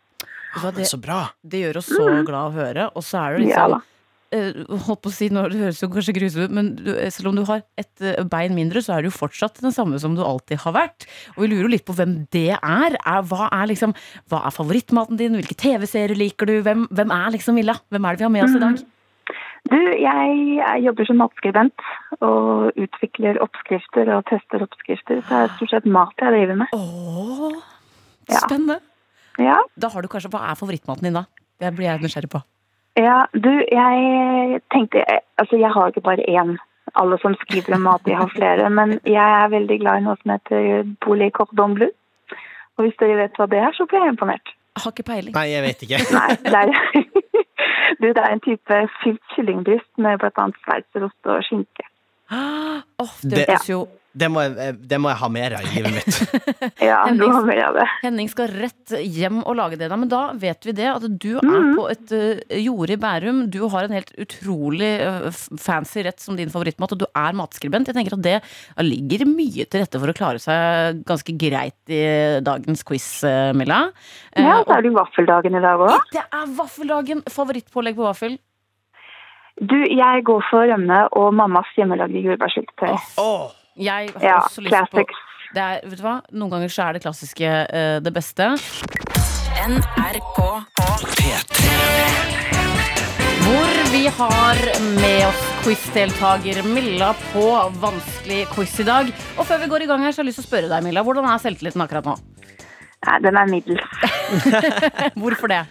Det, Så bra. det gjør oss så glad å høre. Og så er det liksom Ja sånn eh, holdt på å si, nå, Det høres jo kanskje grusomt ut, men du, eh, selv om du har et eh, bein mindre, så er du jo fortsatt den samme som du alltid har vært. Og vi lurer jo litt på hvem det er. er hva, er liksom, hva er favorittmaten din? Hvilke TV-serier liker du? Hvem, hvem er liksom Milla? Hvem er det vi har med oss i dag? Du, jeg, jeg jobber som matskribent og utvikler oppskrifter og tester oppskrifter. Så det er stort sett mat jeg driver med. Åh, Ja. spennende. Ja, Da har du kanskje, Hva er favorittmaten din, da? Det blir jeg nysgjerrig på. Ja du, jeg tenkte Altså, jeg har ikke bare én. Alle som skriver om mat, de har flere. Men jeg er veldig glad i noe som heter boulet cordon bleu. Og hvis dere vet hva det er, så blir jeg imponert. Jeg har ikke peiling. Nei, jeg vet ikke. [LAUGHS] Nei, det er, [LAUGHS] du, det er en type fylt kyllingbryst med bl.a. sveitserost og skinke. Åh, det Det- høres jo Det må jeg, det må jeg ha mer av i livet mitt. [LAUGHS] Ja, Henning- nå mer av det. Henning skal rett hjem og lage det. da, Men da vet vi det, at du er Mhm. på et eh, jorde i Bærum. Du har en helt utrolig eh, fancy rett som din favorittmat, og du er matskribent. Jeg tenker at det ligger mye til rette for å klare seg ganske greit i dagens quiz, eh, Milla. Eh, Ja, så er det jo vaffeldagen i dag òg. det er vaffeldagen! Favorittpålegg på vaffel? Du, jeg går for rømme og mammas hjemmelagde jordbærsyltetøy. Åh, Jeg har Ja, også lyst på classics. det er, vet du hva? Noen ganger så er det klassiske uh, det beste. NRK Hvor vi har med oss quizdeltaker Milla på vanskelig quiz i dag. Og før vi går i gang her, så har jeg lyst til å spørre deg, Milla. Hvordan er selvtilliten akkurat nå? Nei, den er middels. [LAUGHS] Hvorfor det?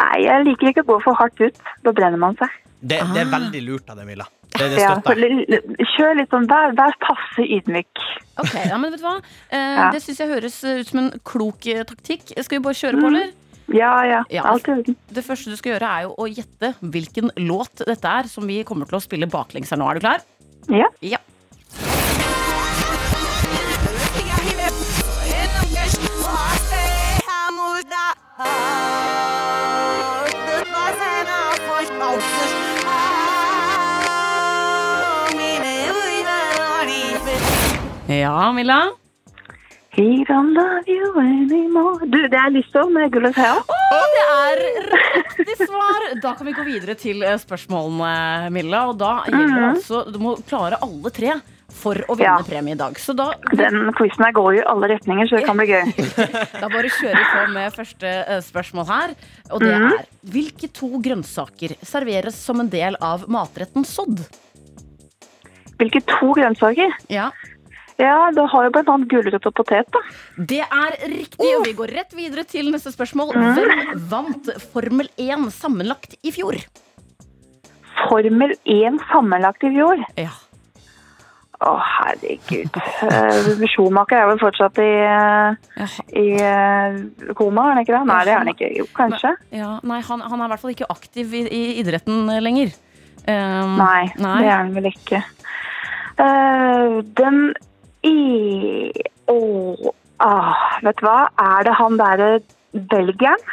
Nei, jeg liker ikke å gå for hardt ut. Da brenner man seg. Det, det er veldig lurt av deg, Milla. Det, det støtter jeg. Ja, kjør litt sånn, vær, vær passe ydmyk. Ok, ja, men vet du hva? Eh, Ja. Det syns jeg høres ut som en klok eh, taktikk. Skal vi bare kjøre på, eller? Ja, ja, Ja. alt i orden. Det første du skal gjøre, er jo å gjette hvilken låt dette er, som vi kommer til å spille baklengs her nå. Er du klar? Ja. Ja. Ja, Milla? He don't love you anymore. Du, det er Lizzo med Gulløs her. Å, Det er riktig svar! Da kan vi gå videre til eh, spørsmålene, Milla. Og da gjelder det altså Du må klare alle tre for å vinne Ja. premie i dag. Så da, Den quizen her går jo i alle retninger, så det kan bli gøy. [LAUGHS] da bare kjører vi på med første eh, spørsmål her. Og det er Hvilke to grønnsaker serveres som en del av matretten sodd? Hvilke to grønnsaker? Ja, Ja, du har jo blant annet gulrot og potet, da. Det er riktig, og vi går rett videre til neste spørsmål. Hvem vant Formel 1 sammenlagt i fjor? Formel 1 sammenlagt i fjor. Ja. Å, herregud. Uh, Schumacher er vel fortsatt i, eh, i eh, koma, er han ikke det? Nei, det er han ikke. Jo, kanskje. ja, nei, han, han er i hvert fall ikke aktiv i, i idretten eh, lenger. Um, nei. det er han vel ikke. Eh, den i... Åh, ah, vet du hva? Er det han derre belgieren?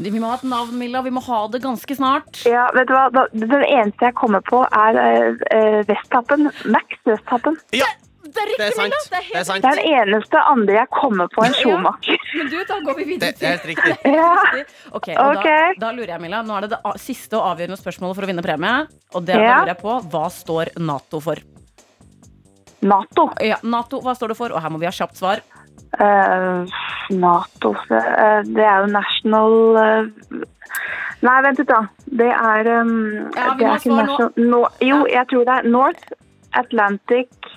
Vi må ha et navn, Milla. Vi må ha det ganske snart. Ja, vet du hva? Den eneste jeg kommer på, er uh, Vesthappen. Max Vesthappen. Ja, Det er det er sant. Milla! Det er Det er helt sant. Det er den eneste andre jeg kommer på en Schumacher. [LAUGHS] Men du, da går vi Det videre er til helt riktig. Ja. [LAUGHS] Ok, og okay. Da, da lurer jeg, Milla. Nå er det det siste og avgjørende spørsmålet for å vinne premie. Og det da lurer jeg på, hva står Nato for? Nato. Ja, Nato, hva står det for? Og her må vi ha kjapt svar. Uh, Nato uh, Det er jo national uh, Nei, vent litt, da. Det er um, Ja, vi det må er ha svar nå. national- nå. Jo, jeg tror det er North Atlantic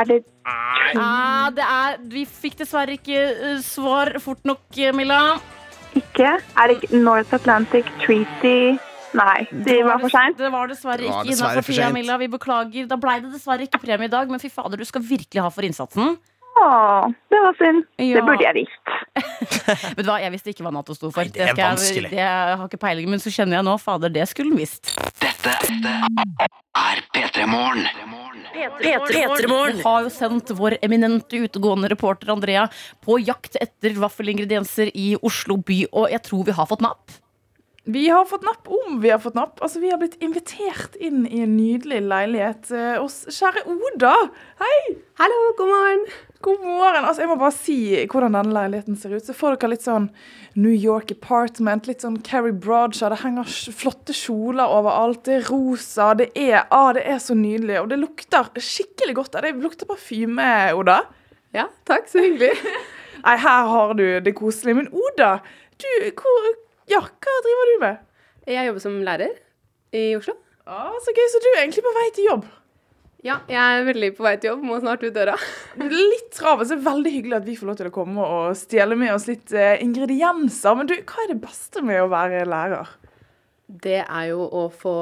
Er det Ah, det er, vi fikk dessverre ikke svar fort nok, Milla. ikke? Er det ikke North Atlantic Treaty Nei, det var for seint. Det var dessverre ikke innafor tida. Milla. Vi beklager. Da blei det dessverre ikke premie i dag, men fy fader, du skal virkelig ha for innsatsen. Å, det var synd. Ja. Det burde jeg visst. [LAUGHS] Vet du hva, Jeg visste ikke hva Nato sto for. Nei, det er skal jeg- vanskelig. det, jeg har ikke peiling, men så kjenner jeg nå, fader, det skulle den visst. Dette er P3 Morgen. P3morgen. Vi har jo sendt vår eminente utegående reporter Andrea på jakt etter vaffelingredienser i Oslo by, og jeg tror vi har fått napp. Vi har fått napp om vi har fått napp. Altså, Vi har blitt invitert inn i en nydelig leilighet eh, hos kjære Oda. Hei! Hallo, god morgen. God morgen. Altså, jeg må bare si hvordan denne leiligheten ser ut. Så får dere litt sånn New York apartment, litt sånn Carrie Bradshaw. Det henger flotte kjoler overalt. Det er rosa. Det er, ah, det er så nydelig. Og det lukter skikkelig godt. Det lukter parfyme, Oda. Ja, takk, så hyggelig. [LAUGHS] Nei, her har du det koselige. Men Oda, du, hvor, ja, hva driver du med? Jeg jobber som lærer i Oslo. Ah, så gøy, så du er egentlig på vei til jobb. Ja, jeg er veldig på vei til jobb, må snart ut døra. Litt travelt, så det er veldig hyggelig at vi får lov til å komme og stjele med oss litt eh, ingredienser. Men du, hva er det beste med å være lærer? Det er jo å få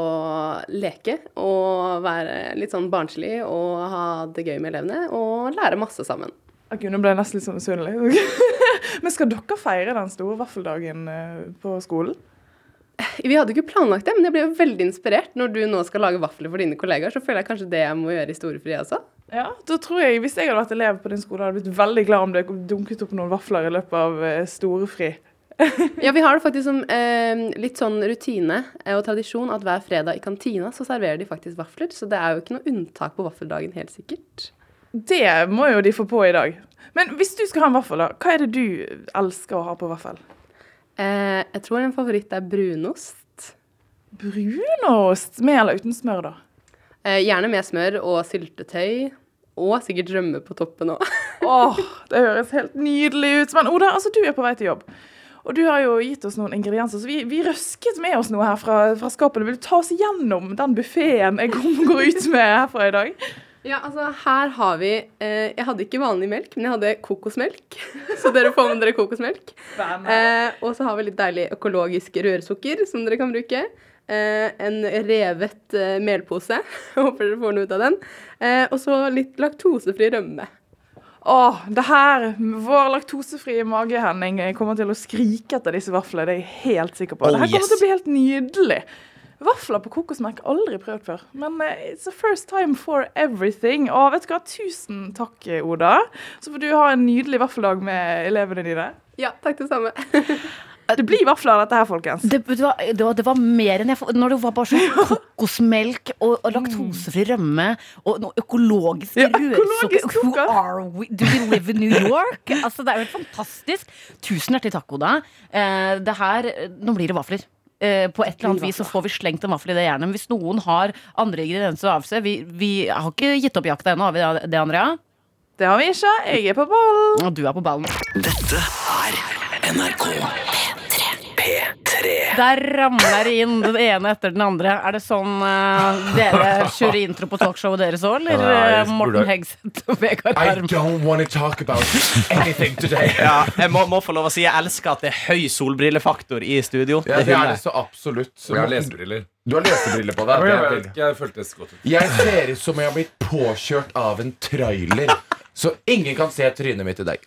leke og være litt sånn barnslig og ha det gøy med elevene og lære masse sammen. Ok, nå ble jeg nesten litt sånn misunnelig. [LAUGHS] [LAUGHS] Men skal dere feire den store vaffeldagen eh, på skolen? Vi hadde ikke planlagt det, men jeg ble jo veldig inspirert. Når du nå skal lage vafler for dine kollegaer, så føler jeg kanskje det jeg må gjøre i storefri også. Ja, da tror jeg, Hvis jeg hadde vært elev på din skole, hadde jeg blitt veldig glad om det dunket opp noen vafler i løpet av eh, storefri. [LAUGHS] Ja, vi har det faktisk som eh, litt sånn rutine og tradisjon at hver fredag i kantina så serverer de faktisk vafler. Så det er jo ikke noe unntak på vaffeldagen, helt sikkert. Det må jo de få på i dag. Men hvis du skal ha en vaffel, da, hva er det du elsker å ha på vaffel? Eh, jeg tror en favoritt er brunost. brunost med eller uten smør, da? Eh, gjerne med smør og syltetøy. Og sikkert rømme på toppen òg. [LAUGHS] Åh, det høres helt nydelig ut. Men Oda, altså, du er på vei til jobb. Og du har jo gitt oss noen ingredienser, så vi, vi røsket med oss noe her fra, fra skapet. Vil du ta oss gjennom den buffeen jeg [LAUGHS] går ut med herfra i dag? Ja, altså her har vi eh, Jeg hadde ikke vanlig melk, men jeg hadde kokosmelk. [LAUGHS] Så dere får med dere kokosmelk. Eh, og så har vi litt deilig økologisk rørsukker som dere kan bruke. Eh, en revet eh, melpose. [LAUGHS] Håper dere får noe ut av den. Eh, og så litt laktosefri rømme. Åh, det her, Vår laktosefrie mage Henning, kommer til å skrike etter disse vaflene. Det er jeg helt sikker på. Oh, det her kommer yes. til å bli helt nydelig. Vafler på kokosmelk aldri prøvd før. Men uh, it's a first time for everything. Og vet du hva, tusen takk, Oda. Så får du ha en nydelig vaffeldag med elevene dine. Ja, takk det samme. [LAUGHS] Det blir vafler av dette her, folkens. Det, det, var, det, var, det var mer enn jeg får Når det var bare sånn [LAUGHS] kokosmelk og, og laktosefri rømme og noe økologisk Ja, rødsukker Who are we? Do we live in New York? Altså, det er jo helt fantastisk. Tusen hjertelig takk, Oda. Eh, det her Nå blir det vafler. Eh, på et eller annet vis så får vi slengt en vaffel i det jernet. Men hvis noen har andre ingredienser å avse Vi, vi har ikke gitt opp jakta ennå, har vi det, Andrea? Det har vi ikke. Jeg er på ballen. Og du er på ballen. Dette er NRK P3. Der ramler det inn den ene etter den andre. Er det sånn uh, dere kjører intro på talkshowet deres òg, eller Nei, eh, Morten Hegseth [LAUGHS] og Vegard I don't want to talk about anything today. Ja, jeg må, må få lov å si jeg elsker at det er høy solbrillefaktor i studio. Ja, det er det så absolutt. Jeg har lesebriller. Du har lesebriller på deg. Jeg, jeg føltes godt. Jeg ser ut som jeg har blitt påkjørt av en trailer. Så ingen kan se trynet mitt i dag.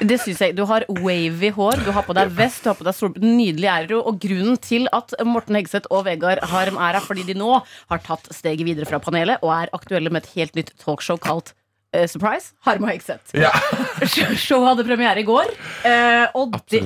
Det synes jeg. Du har wavy hår, du har på deg vest, du har på deg solbriller. Nydelig er du. Og grunnen til at Morten Hegseth og Vegard Harm er her, fordi de nå har tatt steget videre fra panelet og er aktuelle med et helt nytt talkshow kalt eh, Surprise, Harm og Hegseth. Ja. [LAUGHS] Showet hadde premiere i går. Uh, og det,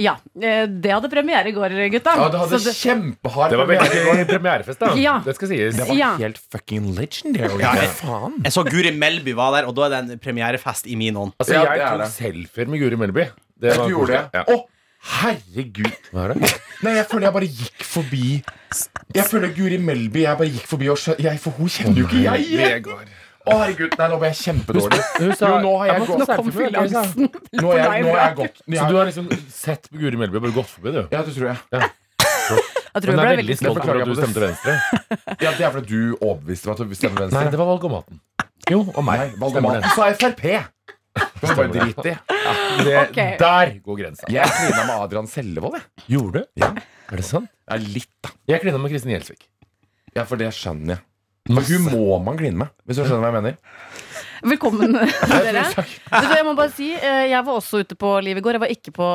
ja, uh, det hadde premiere i går, gutta. Ja, det hadde Så det- kjempehard Det var veldig premiere. premierefest, da. Ja. Det skal sies. Det var Ja. helt fucking legendary. Ja, jeg- faen? Jeg så Guri Melby var der, og da er det en premierefest i min ånd. Altså, jeg tok selfier med Guri Melby. Det var du gjorde det? Ja. herregud. Hva er det? Nei, jeg føler jeg bare gikk forbi Jeg føler Guri Melby Jeg bare gikk forbi og skjønte Jeg, For hun kjenner jo ikke jeg! Vegard. Å, herregud. Nei, nå ble jeg kjempedårlig. Hun sa Jo, nå har jeg jeg gått- Kom selfie med deg. Nå er jeg, nå er jeg gått Så du har liksom sett på Guri Melby og bare gått forbi, du? Ja, det tror jeg. Jeg tror Hun er ble veldig stolt over at du stemte venstre. [LAUGHS] Ja, Det er fordi du overbeviste meg til å stemme venstre. Nei, det var valgomaten. Jo, og meg. Nei, det. sa Frp. Det var bare drit i. Det, Ok. Der går grensa. Jeg klina med Adrian Sellevold, jeg. Gjorde du? Ja. Er det sant? Ja, litt, da. Jeg klina med Kristin Gjelsvik. Ja, for det skjønner jeg. Men hun må man kline med, hvis du skjønner hva jeg mener. Velkommen, [LAUGHS] dere. Jeg må bare si, eh, jeg var også ute på Liv i går. Jeg var ikke på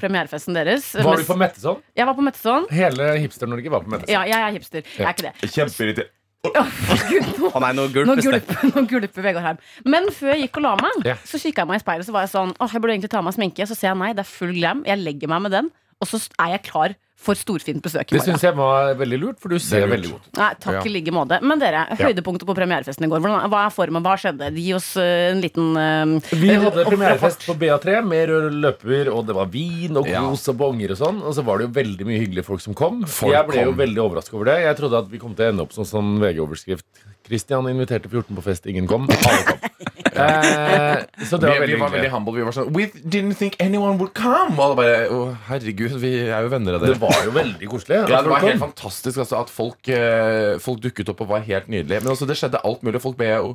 premierefesten deres. Var du på Metteson? Jeg var på Metteson. Hele Hipster-Norge var på Metteson. Ja, jeg er hipster. Jeg er ikke det. Kjempeirriterende. Gud, nå, oh, nei, nå nå gulpes det. gulper, nå gulper Vegard Heim. Men før jeg gikk og la meg, yeah. så kikka jeg meg i speilet Så var jeg sånn Åh, jeg burde egentlig ta av meg sminke. Så ser jeg nei, det er full glam. Jeg legger meg med den, og så er jeg klar for storfint besøk i Det morgen. syns jeg var veldig lurt, for du ser veldig godt ut. Nei, takk Ja. i like måte. Men dere, høydepunktet på premierefesten i går. Hvordan, hva er formen? Hva skjedde? Gi oss eh, en liten eh, Vi hadde opp- premierefest på BA3 med rød løper, og det var vin og Ja. kos og bonger og sånn. Og så var det jo veldig mye hyggelige folk som kom. Folk jeg ble jo kom. veldig overrasket over det. Jeg trodde at vi kom til å ende opp som sånn VG-overskrift. Christian inviterte 14 på fest, ingen kom. [LAUGHS] Alle kom. [LAUGHS] Eh, så det Vi, var veldig vi var veldig hyggelig. humble. Vi var sånn We didn't think anyone would come. Og alle bare Å, herregud, vi er jo venner av dere. Det var jo veldig koselig. Ja, det var helt fantastisk altså, at folk, eh, folk dukket opp og var helt nydelige. Men også, det skjedde alt mulig. Folk ble jo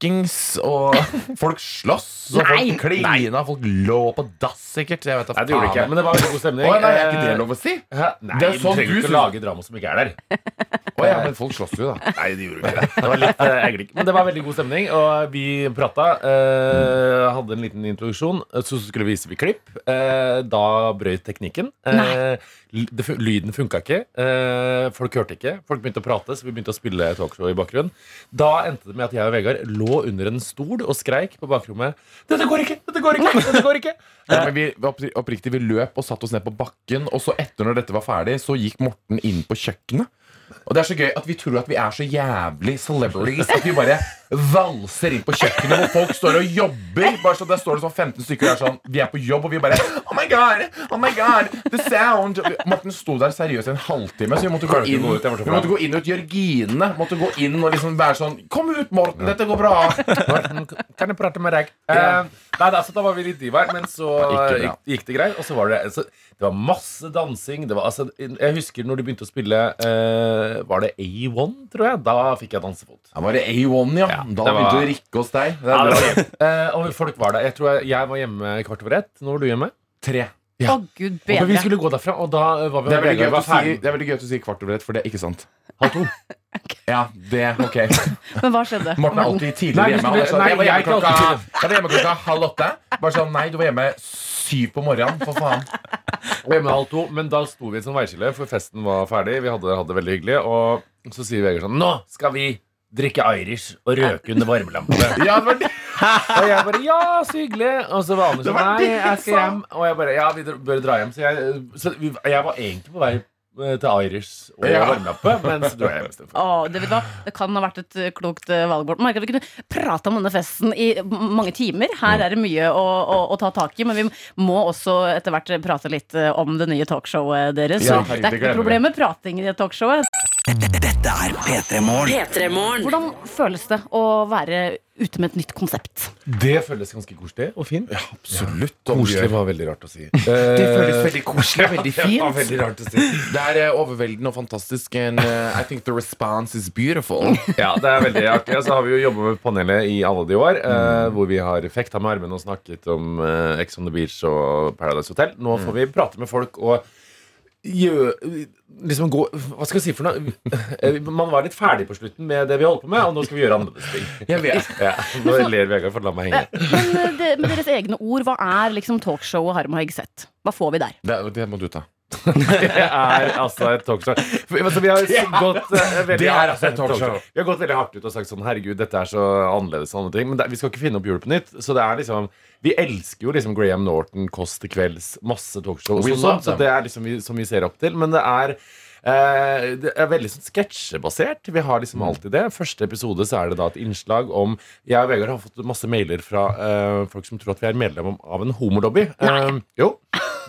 møkkings, og folk sloss, og Nei! folk klina, folk lå på dass sikkert. Jeg vet da Nei, det gjorde det ikke, men det var veldig god stemning. Å, nei, er ikke det lov å si? Hæ? Nei, Det er du sånn trenger du ikke å lage drama som ikke er der. [LAUGHS] Å ja, men folk slåss jo, da. Nei, det gjorde ikke det. Det var litt eh, eggelik. Men det var veldig god stemning, og vi prata. Eh, hadde en liten introduksjon. Så skulle vi vise vi klipp. Eh, da brøt teknikken. Eh, l- det, fu- lyden funka ikke. Eh, folk hørte ikke. Folk begynte å prate, så vi begynte å spille talkshow i bakgrunnen. Da endte det med at jeg og Vegard lå under en stol og skreik på bakrommet. Dette går ikke! Dette går ikke! Dette går ikke! [LAUGHS] Ja, men vi, oppri- oppriktig, vi løp og satte oss ned på bakken, og så etter når dette var ferdig, så gikk Morten inn på kjøkkenet. Og det er så gøy at vi tror at vi er så jævlig celebrities at vi bare valser inn på kjøkkenet hvor folk står og jobber. Bare så Der står det sånn 15 stykker og er sånn Vi er på jobb, og vi bare Oh my god! Oh my god! The sound! Morten sto der seriøst i en halvtime, så vi måtte gå inn Vi måtte gå inn ut Jørgine. Måtte gå inn og liksom være sånn Kom ut, Morten! Dette går bra! Morten, kan jeg prate med deg? Uh, nei, altså, da var vi litt divaer, men så gikk, gikk det greit. Og så var det altså, Det var masse dansing. Det var, altså, jeg husker når du begynte å spille eh, Var det A1, tror jeg? Da fikk jeg dansefot. Da var det A1, ja. da det var- begynte du å rikke hos deg. Det Ja, det var. Eh, og folk var der. Jeg tror jeg, jeg var hjemme kvart over ett. Når var du hjemme? Tre. Å, gud Og vi bedre. skulle gå derfra, og da var vi Det er, veldig gøy si, det er veldig gøy at du sier kvart over ett, for det er ikke sant. Halv to. [LAUGHS] Ja, det ok [LAUGHS] Men hva skjedde? Morten er alltid tidligere hjemme. Sånn, nei, jeg, var hjemme klokka, jeg var hjemme klokka halv åtte. Bare sånn, nei, du var hjemme syv på morgenen, for faen. [LAUGHS] To, men da sto vi sånt veiskille, for festen var ferdig. Vi hadde, hadde det veldig hyggelig. Og så sier Vegard sånn Nå skal vi drikke Irish og røke under varmelampene. [LAUGHS] Ja, det var det. og jeg bare Ja, så hyggelig. Og så var Anders sånn Nei, jeg skal hjem. Og jeg bare Ja, vi bør dra hjem. Så jeg, så jeg var egentlig på vei til Irish og Ja. varmelampe, mens du er jeg Oh, det, kan ha vært et eh, klokt eh, valg. Morten. Merker at Vi kunne prate om denne festen i mange timer. Her er det mye å, å, å ta tak i, men vi må også etter hvert prate litt eh, om det nye talkshowet deres. Ja, Så det er ikke noe problem med prating i det talkshowet. Dette er P3 Morgen. Hvordan føles det å være ute med et nytt konsept? Det føles ganske koselig og fint. Ja, absolutt. Koselig var veldig rart å si. [LAUGHS] Det føles veldig koselig og veldig [LAUGHS] fint. Ja, veldig rart å si. Det er eh, overveldende og fantastisk. And uh, I think the response is beautiful. [LAUGHS] Ja, det er veldig artig. Så har vi jo jobba med panelet i alle de år. Eh, hvor vi har fekta med armene og snakket om eh, Ex on the Beach og Paradise Hotel. Nå får vi prate med folk og gjø, liksom gå Hva skal jeg si for noe? Eh, Man var litt ferdig på slutten med det vi holdt på med, og nå skal vi gjøre annerledes ting. Jeg vet. Ja, nå ler Vegard for la meg henge. Men eh, det, med deres egne ord, hva er liksom talkshowet Harm og Hegseth? Hva får vi der? Det, det må du ta. Det er altså et talkshow. Altså, vi har gått eh, veldig Det er altså et talkshow. Vi har gått veldig hardt ut og sagt sånn Herregud, dette er så annerledes. Sånne ting. Men det, vi skal ikke finne opp hjulet på nytt. Så det er liksom Vi elsker jo liksom Graham Norton, Kåss til kvelds, masse talkshow. sånn, så det er liksom vi, som vi ser opp til. Men det er det er veldig sånn sketsjebasert. Vi har liksom alltid det. Første episode så er det da et innslag om Jeg og Vegard har fått masse mailer fra uh, folk som tror at vi er medlem av en homolobby. Uh, jo.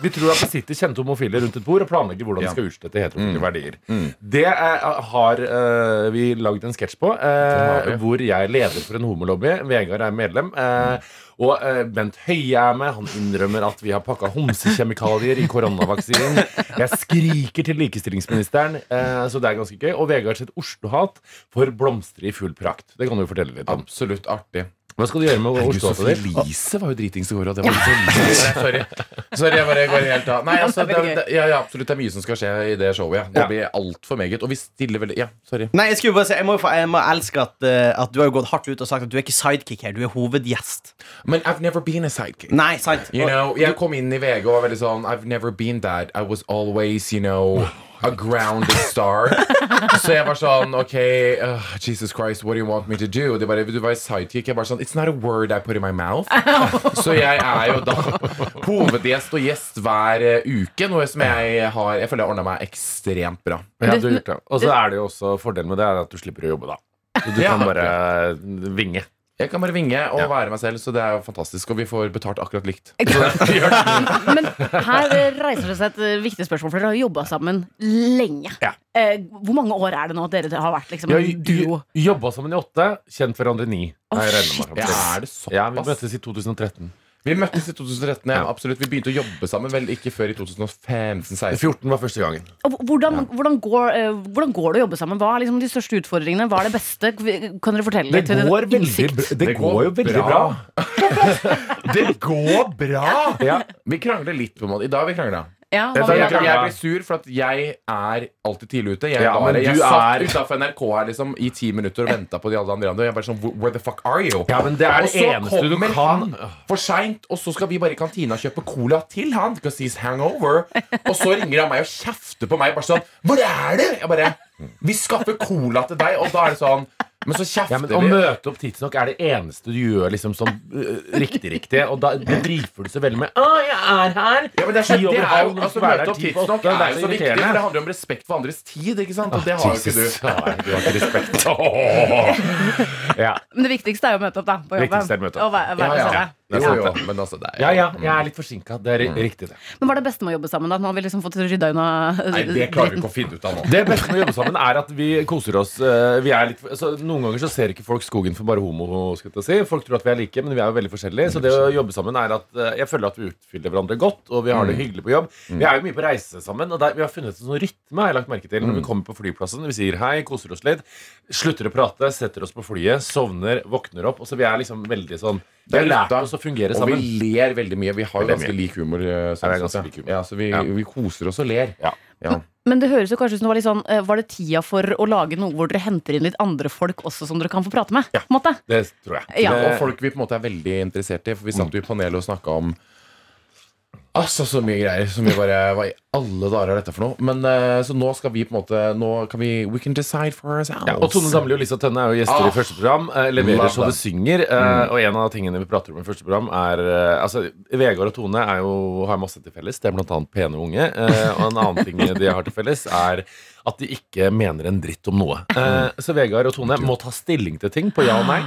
Vi tror at det sitter kjente homofile rundt et bord og planlegger hvordan de skal utslette heterofile Mm. verdier. Mm. Det er, har uh, vi lagd en sketsj på, eh, hvor jeg er leder for en homolobby. Vegard er medlem. Eh, og eh, Bent Høie er med. Han innrømmer at vi har pakka homsekjemikalier i koronavaksinen. Jeg skriker til likestillingsministeren, eh, så det er ganske gøy. Og Vegard sitt Oslo-hat får blomstre i full prakt. Det kan du fortelle litt om. Absolutt artig. Hva skal du gjøre med Sophie ditt? Elise var jo dritings i går. Og det var så Nei, [LAUGHS] sorry. sorry, jeg bare går helt av. Nei, altså, det, det, ja, ja, absolutt, det er mye som skal skje i det showet. Ja. Det Ja. blir altfor meget. Og vi stiller veldig Ja, sorry. Nei, Jeg skulle bare si Jeg må, jo få- jeg må elske at, eh, at du har jo gått hardt ut og sagt at du er ikke sidekick her, du er hovedgjest. Men I've never been a sidekick. Nei, sant. You know, jeg kom inn i VG og var veldig sånn I've never been that. I was always, you know A grounded star. Så jeg var sånn OK, uh, Jesus Christ, what do you want me to do? Og var bare, vil du være sidekick? Jeg bare sånn It's not a word I put in my mouth. Så jeg er jo da hovedgjest og gjest hver eh, uke. Noe som jeg har Jeg føler jeg ordna meg ekstremt bra. Ja, du har gjort det. Og så er det jo også fordelen med det er at du slipper å jobbe, da. Så du Ja. kan bare vinge. Jeg kan bare vinge og Ja. være meg selv, så det er jo fantastisk. Og vi får betalt akkurat likt. [LAUGHS] [LAUGHS] Men her reiser det seg et eh, viktig spørsmål, for dere har jobba sammen lenge. Ja. Eh, hvor mange år er det nå at dere har vært liksom, en duo? jobba sammen i åtte, kjent hverandre i ni. Shit. Ja, er det såpass? Ja, vi møttes i 2013. Vi møttes i 2013, ja, Ja. absolutt. Vi begynte å jobbe sammen vel ikke før i 2015-16. 14 var første gangen. Hvordan, hvordan, hvordan, går, eh, hvordan går det å jobbe sammen? Hva er liksom de største utfordringene? Hva er det beste? Kan dere fortelle Det litt? Det går veldig det. Det går jo veldig bra. [LAUGHS] det går bra! Ja. Vi krangler litt, på en måte. I dag har vi krangla. Ja, Jeg hva Jeg, jeg blir sur for at jeg er alltid tidlig ute. Jeg, Ja, bare, jeg du satt er- utafor NRK her liksom, i ti minutter og venta på de alle andre. Og jeg bare sånn, Where the fuck are you? Ja, men det er og det så eneste du kommer kan. han for seint, og så skal vi bare i kantina kjøpe cola til han. Because he's hangover Og så ringer han meg og kjefter på meg. Bare sånn Hvor er du? Jeg bare Vi skaffer cola til deg, og da er det sånn Men så Ja, kjefter men Å møte opp tidsnok er det eneste du gjør liksom sånn øh, riktig-riktig. Og da driver du så veldig med 'Å, jeg er her!' Ja, men det er, så, det er jo, altså, Møte opp tidsnok er er så viktig, for det handler jo om respekt for andres tid. ikke sant? Og det har jo ikke du. Nei, du har ikke respekt. [LAUGHS] ja. Men det viktigste er jo å møte opp da, på jobben. Viktigste er å møte opp. Og være, være Ja, ja. Det er Jo, sant, det. men altså, det er ja, ja, jeg er litt forsinka. Det er ri- riktig, det. Men hva er det beste med å jobbe sammen? da? Nå har vi liksom fått rydda unna Nei, det klarer vi ikke å finne ut av nå. Det beste med å jobbe sammen er at vi koser oss. eh, Vi er litt, altså, noen ganger så ser ikke folk skogen for bare homo. Skal jeg si. Folk tror at vi er like, men vi er jo veldig forskjellige. Så det å jobbe sammen er at eh, jeg føler at vi utfyller hverandre godt, og vi har det hyggelig på jobb. Vi er jo mye på reise sammen, og der, vi har funnet en sånn rytme har jeg lagt merke til når vi kommer på flyplassen. Vi sier hei, koser oss litt, slutter å prate, setter oss på flyet, sovner, våkner opp. Og så vi er liksom veldig sånn Vi har lært oss å fungere Og vi ler veldig mye. Vi har jo ganske lik humor. eh, sånn ganske lik humor. Ja, så vi, Ja. vi koser oss og ler. Ja. Ja. Men det høres jo kanskje ut som det var litt sånn eh, Var det tida for å lage noe hvor dere henter inn litt andre folk også som dere kan få prate med? På en måte? Det tror jeg. Ja. Og folk vi på en måte er veldig interessert i. For vi satt jo i panelet og snakka om Altså, så mye greier som vi bare Hva i alle dager er dette for noe? Men uh, Så nå skal vi på en måte Nå kan vi We can decide for ourselves. Ja, og Tone Damli og Lisa Tønne er jo gjester Ah. i første program. Uh, leverer så det synger. synger. mm. Og en av tingene vi prater om i første program, er eh, Altså, Vegard og Tone er jo, har masse til felles. Det er blant annet pene unge. Og en annen ting de har til felles, er at de ikke mener en dritt om noe. Eh, så Vegard og Tone må ta stilling til ting på ja og nei.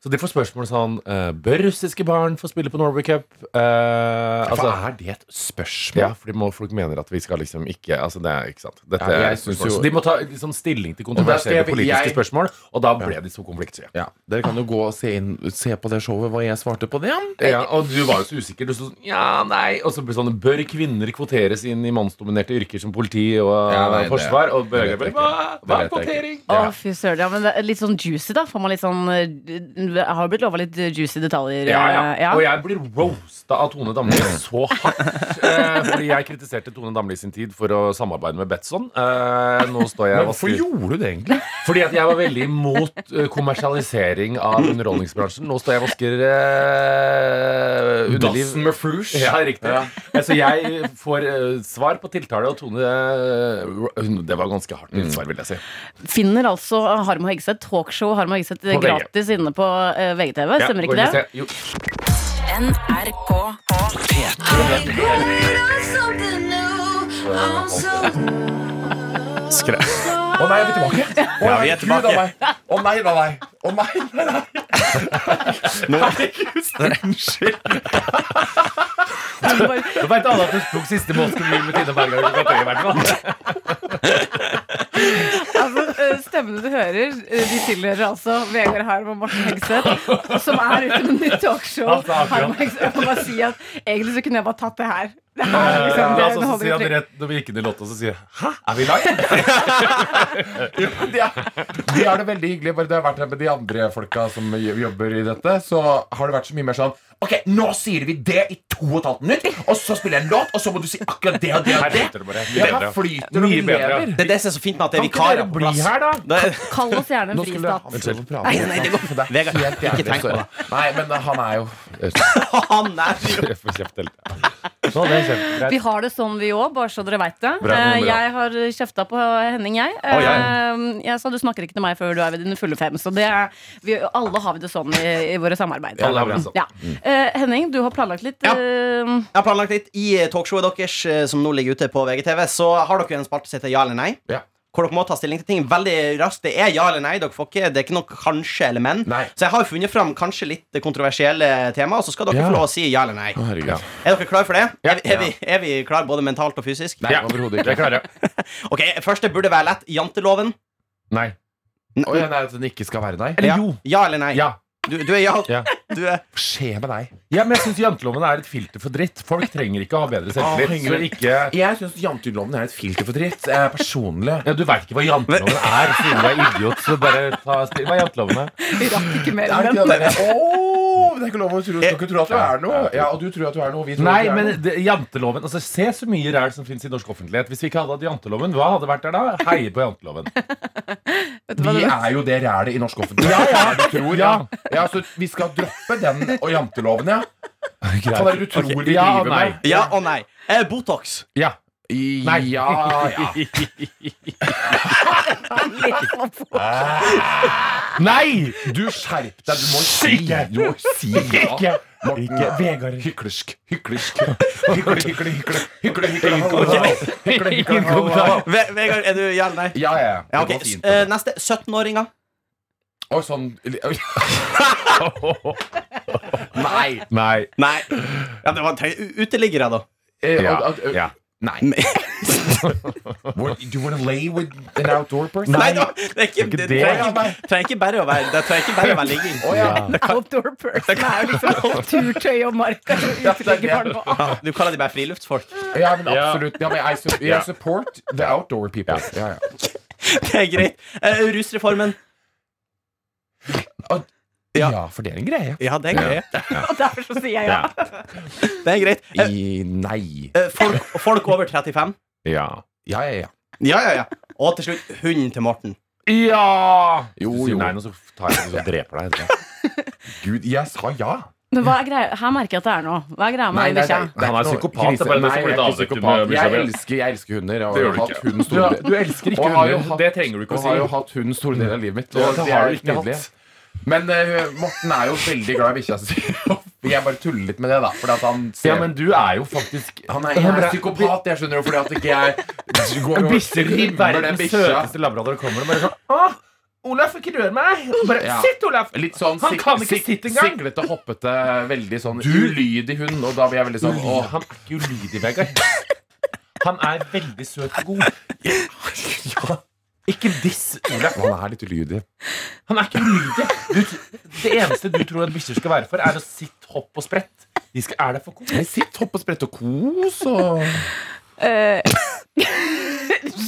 Så de får spørsmål sånn uh, Bør russiske barn få spille på Norway Cup? Uh, altså, Hva er det et spørsmål? ja, fordi må, folk mener at vi skal liksom ikke Altså, det er ikke sant. Dette Ja, jeg synes jo- de må ta liksom, stilling til Og der skal kontroversielle politiske jeg- spørsmål, og da ble de så konfliktsky. Ja, Dere kan jo gå og se, inn, se på det showet hva jeg svarte på det. Ja, og du var jo så usikker. Du sto sånn Ja, nei Og så ble sånn Bør kvinner kvoteres inn i mannsdominerte yrker som politi og Ja, nei, forsvar? Og det Børge bare. Hva, hva er kvotering? Å, fy søren. Ja, men det er litt sånn juicy, da. Får man litt sånn eh, har blitt lova litt juicy detaljer. Ja, ja. eh, ja. Og jeg blir roasta av Tone Damli så hardt. Eh, fordi jeg kritiserte Tone Damli sin tid for å samarbeide med Betson. Eh, nå står jeg hvorfor gjorde du det egentlig? Fordi at jeg var veldig imot eh, kommersialisering av underholdningsbransjen. Nå står jeg og vasker uh, underliv. Dassen med flush. Ja, riktig. Ja. Så jeg får eh, svar på tiltale, og Tone eh, Det var ganske hardt svar, vil jeg si. Finner altså Harm og Hegseth, talkshow Harm og Hegseth gratis inne på eh, VGTV, Ja, stemmer ikke det? Jo. NRK Skre Å nei, er vi tilbake? Å, Ja, vi er tilbake. Å nei, å nei, nei, nei. Å nei, nei, nei. Herregud, unnskyld. Nå veit alle at du tok siste Moskva-mil med Tine Berger. klokka tre, i hvert fall. Altså, eh, stemmene du hører, eh, de tilhører altså Vegard Harm og Morten Hegseth, som er ute med nytt talkshow. Altså. Harm og Hegseth. Jeg må bare si at egentlig så kunne jeg bare tatt det her. Det her er liksom, det Ja, så, så sier han rett når vi gikk inn i låta, så sier jeg Hæ, er vi live? [LAUGHS] ja, de, er, de har det veldig hyggelig. Bare det har vært her med de andre folka som jobber i dette, så har det vært så mye mer sånn Ok, nå sier vi det i to og et halvt minutt, og så spiller jeg en låt, og så må du si akkurat det og det og Her det. flyter det bare. Her flyter det, og vi Mye bedre. lever. Det er det som er så fint med at det er vikarer på bli plass. her, da? Det Kall oss gjerne en fristat. Nei, nei, det går- er Vegard, ikke tenk på sorry. Nei, men han er jo [LAUGHS] han er tiden. Sånn, det. Vi har det sånn vi òg, bare så dere veit det. Eh. Jeg har kjefta på Henning, jeg. Eh, Jeg sa du snakker ikke til meg før du er ved dine fulle fem. Så det er, vi, alle har vi det sånn i, i våre samarbeid. Alle har vi det sånn. Ja. Eh, Henning, du har planlagt litt. Ja. eh, Jeg har planlagt litt I eh, talkshowet deres, eh, som nå ligger ute på VGTV, så har dere en spalte som heter Ja eller nei. Ja. Hvor dere må ta stilling til ting veldig raskt. Det er ja eller nei. Dere får ikke, det er ikke noe kanskje eller men. Nei. Så jeg har funnet fram kanskje litt kontroversielle tema, og så skal dere Ja. få lov å si ja eller nei. Å, herregud. Er dere klare for det? Ja. Er, vi, er, vi, er vi klare både mentalt og fysisk? Nei, Ja. overhodet ikke. ikke. klarer det. Ok, Første burde være lett. Janteloven. Nei. Å, ja, nei, at den ikke skal være nei? Eller ja. jo. ja eller nei? Ja. Du, du er ja. Ja. Du er Hva skjer med deg? ja, men jeg syns janteloven er et filter for dritt. Folk trenger ikke å ha bedre selvtillit. Ah, ikke Jeg syns janteloven er et filter for dritt. Eh, personlig. ja, Du veit ikke hva janteloven er, siden du er idiot. Så bare ta. Hva er janteloven? Vi rakk ikke mer Er det enn ikke den. det der? Åh, det er ikke lov å tro, dere tror at du er noe. Ja, og du tror at du er noe. Vi tror Nei, at du er men noe. det, janteloven altså, Se så mye ræl som finnes i norsk offentlighet. Hvis vi ikke hadde hatt janteloven, hva hadde vært der da? Heie på janteloven. [LAUGHS] Vet du hva Vi det- er jo det rælet i norsk offentlighet. Ja, ja, du tror, ja. ja, så vi skal droppe den og janteloven, ja. Hva er det du tror vi Ja driver med? Ja og nei. Eh, Botox. Ja. Nei. Ja, ja. Nei! Du skjerp deg. Du må si Du må si ja. Ikke. Morten. Ikke. Vegard. Hyklersk. Hyklersk. Hykle, hykle, hykle. Hykle, hykle, Vegard, er du ja eller nei? Ja, ja. ja. Ja, Det ok. går fint. Eh, neste. 17-åringer. Oi, sånn [LAUGHS] Nei. Nei. Nei. Ja, det var uteliggere, da. Ja, Ja. Nei. Do [LAUGHS] you want to lay with an outdoor person? Nei, det, det er ikke, det, det. trenger ikke, bare å være Det trenger ikke bare å være ligging. Oh, ja. Outdoor person er jo liksom turtøy og marka. Ja, det er det. Du kaller de bare friluftsfolk. Ja, men absolutt. Ja, men I, su I support the outdoor people. Ja, ja. [LAUGHS] Det er greit. Uh, rusreformen. Ja. Ja. for det er en greie. Ja, det er en greie Og [LAUGHS] derfor så sier jeg ja. [LAUGHS] Det er greit. Eh, I, nei. eh, folk, folk over 35. Ja. Ja, ja, ja. Ja, ja, ja. Og til slutt hunden til Morten. Ja! Jo, jo. nei nå, så tar jeg den og dreper deg. etterpå. [LAUGHS] Gud, jeg sa ja. Men hva er greia? Her merker jeg at det er noe. Hva er greia med Nei, nei, nei, Han er psykopat, er det Nei, jeg er psykopat. Jeg elsker, jeg elsker hunder. Jeg har du hatt hunden Du, store du elsker ikke hunder. hatt- Det trenger du ikke å har jo hatt hund store deler av livet mitt. Det- Og det de har du ikke hatt. Men uh, Morten er jo veldig glad i bikkja si. [LAUGHS] Jeg bare tuller litt med det, da. Fordi at han ser Ja, men du er jo faktisk Han er, jeg er psykopat, jeg skjønner jo, fordi at ikke jeg [LAUGHS] går og rimmer den bikkja. søteste labrador kommer og bare sånn Åh, Olaf, ikke rør meg! Bare Ja. sitt, Olaf! Litt sånn Han kan ikke sitte engang. Siklete, hoppete, veldig sånn ulydig hund. Og da blir jeg veldig sånn åh, Han er ikke ulydig, Vegard. Han er veldig søt og god. [LAUGHS] Ikke diss Olaf. Han er litt ulydig. Han er ikke ulydig. Du, det eneste du tror at bikkjer skal være for, er å sitte, hopp og sprett. De skal, er der for kos. Nei, Sitt, hopp og sprett og kos og Eh, [LAUGHS]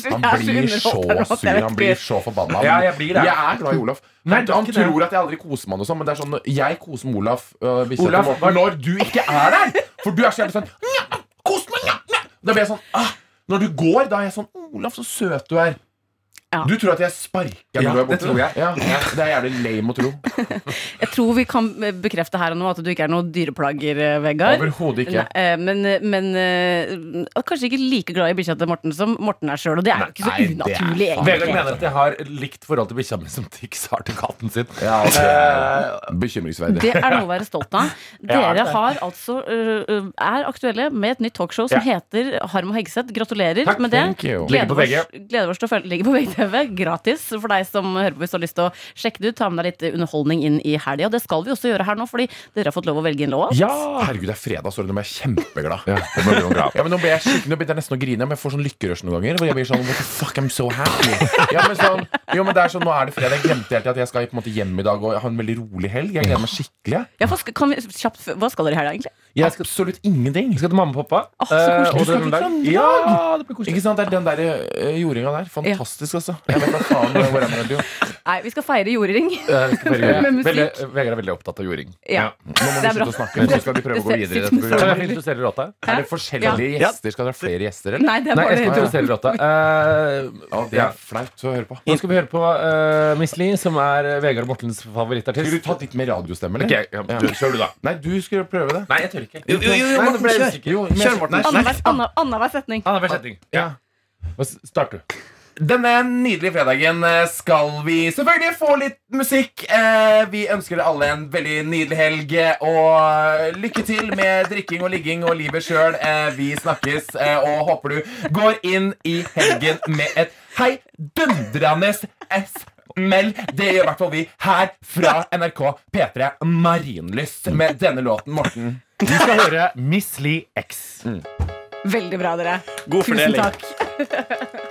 Han jeg er blir underholdt så jeg sur, vet han blir ikke. så forbanna. Ja, jeg blir det. Jeg er glad i Olaf. Nei, Han, er ikke det. tror at jeg aldri koser meg, sånt, men det er sånn jeg koser med Olaf. øh, hvis Olaf, Morten, hva- når du ikke er der! For du er så jævlig sånn «Nja, Kos meg! Nja, nja». Da blir jeg sånn ah, Når du går, da er jeg sånn Olaf, så søt du er. Ja. Du tror at jeg sparker når Ja, du er det tror jeg. Ja, det er jævlig lame å tro. [LAUGHS] Jeg tror vi kan bekrefte her og nå at du ikke er noen dyreplager, eh, Vegard. Overhodet ikke. Nei, eh, Men, men eh, kanskje ikke like glad i bikkja til Morten som Morten er sjøl. Og det er jo ikke så Nei, er unaturlig, faen- Vegard mener at jeg har likt forhold til bikkja mi som Tix har til katten sin. Ja, altså, bekymringsverdig. Det er noe å være stolt av. [LAUGHS] Dere er. har altså er aktuelle med et nytt talkshow som Ja. heter Harm og Hegseth. Gratulerer Takk, med det. Gleder oss, gleder oss til å følge Ligger på VGTV. Gratis for deg som hører på hvis du har lyst til å sjekke det ut. Ta med deg litt underholdning inn i helga. Og det skal vi også gjøre her nå, fordi dere har fått lov å velge en låt. ja! Herregud, det er fredag, sorry, nå ble jeg kjempeglad. [LAUGHS] Ja. Ja, men Nå ble jeg skikkelig, nå begynte jeg nesten å grine, men jeg får sånn lykkerush noen ganger. Hvor jeg blir sånn, what the fuck, I'm so happy ja, men sånn, Jo, men det er sånn, Nå er det fredag. Jeg glemte helt at jeg skal på en måte hjem i dag og ha en veldig rolig helg. Jeg gleder meg skikkelig. Ja, kan vi, kjapt, hva skal dere i helga, egentlig? Jeg skal absolutt ingenting. Skal til mamma og pappa. Åh, så Eh, koselig. og Du skal til Trøndelag? Ja, det blir koselig. Ikke sant, Det er den der uh, jordinga der. Fantastisk, altså. Jeg vet da faen hvor jeg gjøre. Nei, vi skal feire jordring. Eh, [LAUGHS] Med musikk. Veldig- Vegard er veldig opptatt av jording. Ja. Nå må Det vi er bra. slutte å snakke, så skal vi prøve å gå videre i dette Kan programmet. jeg introdusere låta? Er det forskjellige Ja. gjester? Skal dere ha flere gjester, eller? Nei, det er Nei, bare jeg skal introdusere låta. Eh, Ja, det ja. er flaut å høre på. Nå skal vi høre på eh, Miss Li, som er eh, Vegard Mortens favorittartist. Skulle du tatt litt mer radiostemme, eller? Ok, ja, du, Kjør du, da. Nei, du skulle prøve det. Nei, jeg tør ikke. Jo, jo, jo, Nei, Morten, kjør. Jo, men- Kjør, Morten. Nei, Annenhver anna- annenhver setning. Annenhver setning. Ja. Hva s- Start, du. Denne nydelige fredagen eh, skal vi selvfølgelig få litt musikk. Eh, Vi ønsker dere alle en veldig nydelig helg. eh, Og lykke til med drikking og ligging og livet sjøl. Vi snakkes eh, og håper du går inn i helgen med et heidundrende smell. Det gjør i hvert fall vi her fra NRK P3 Marienlyst med denne låten, Morten. Vi skal høre Miss Lee X. Veldig bra, dere. God Tusen fordeling. takk.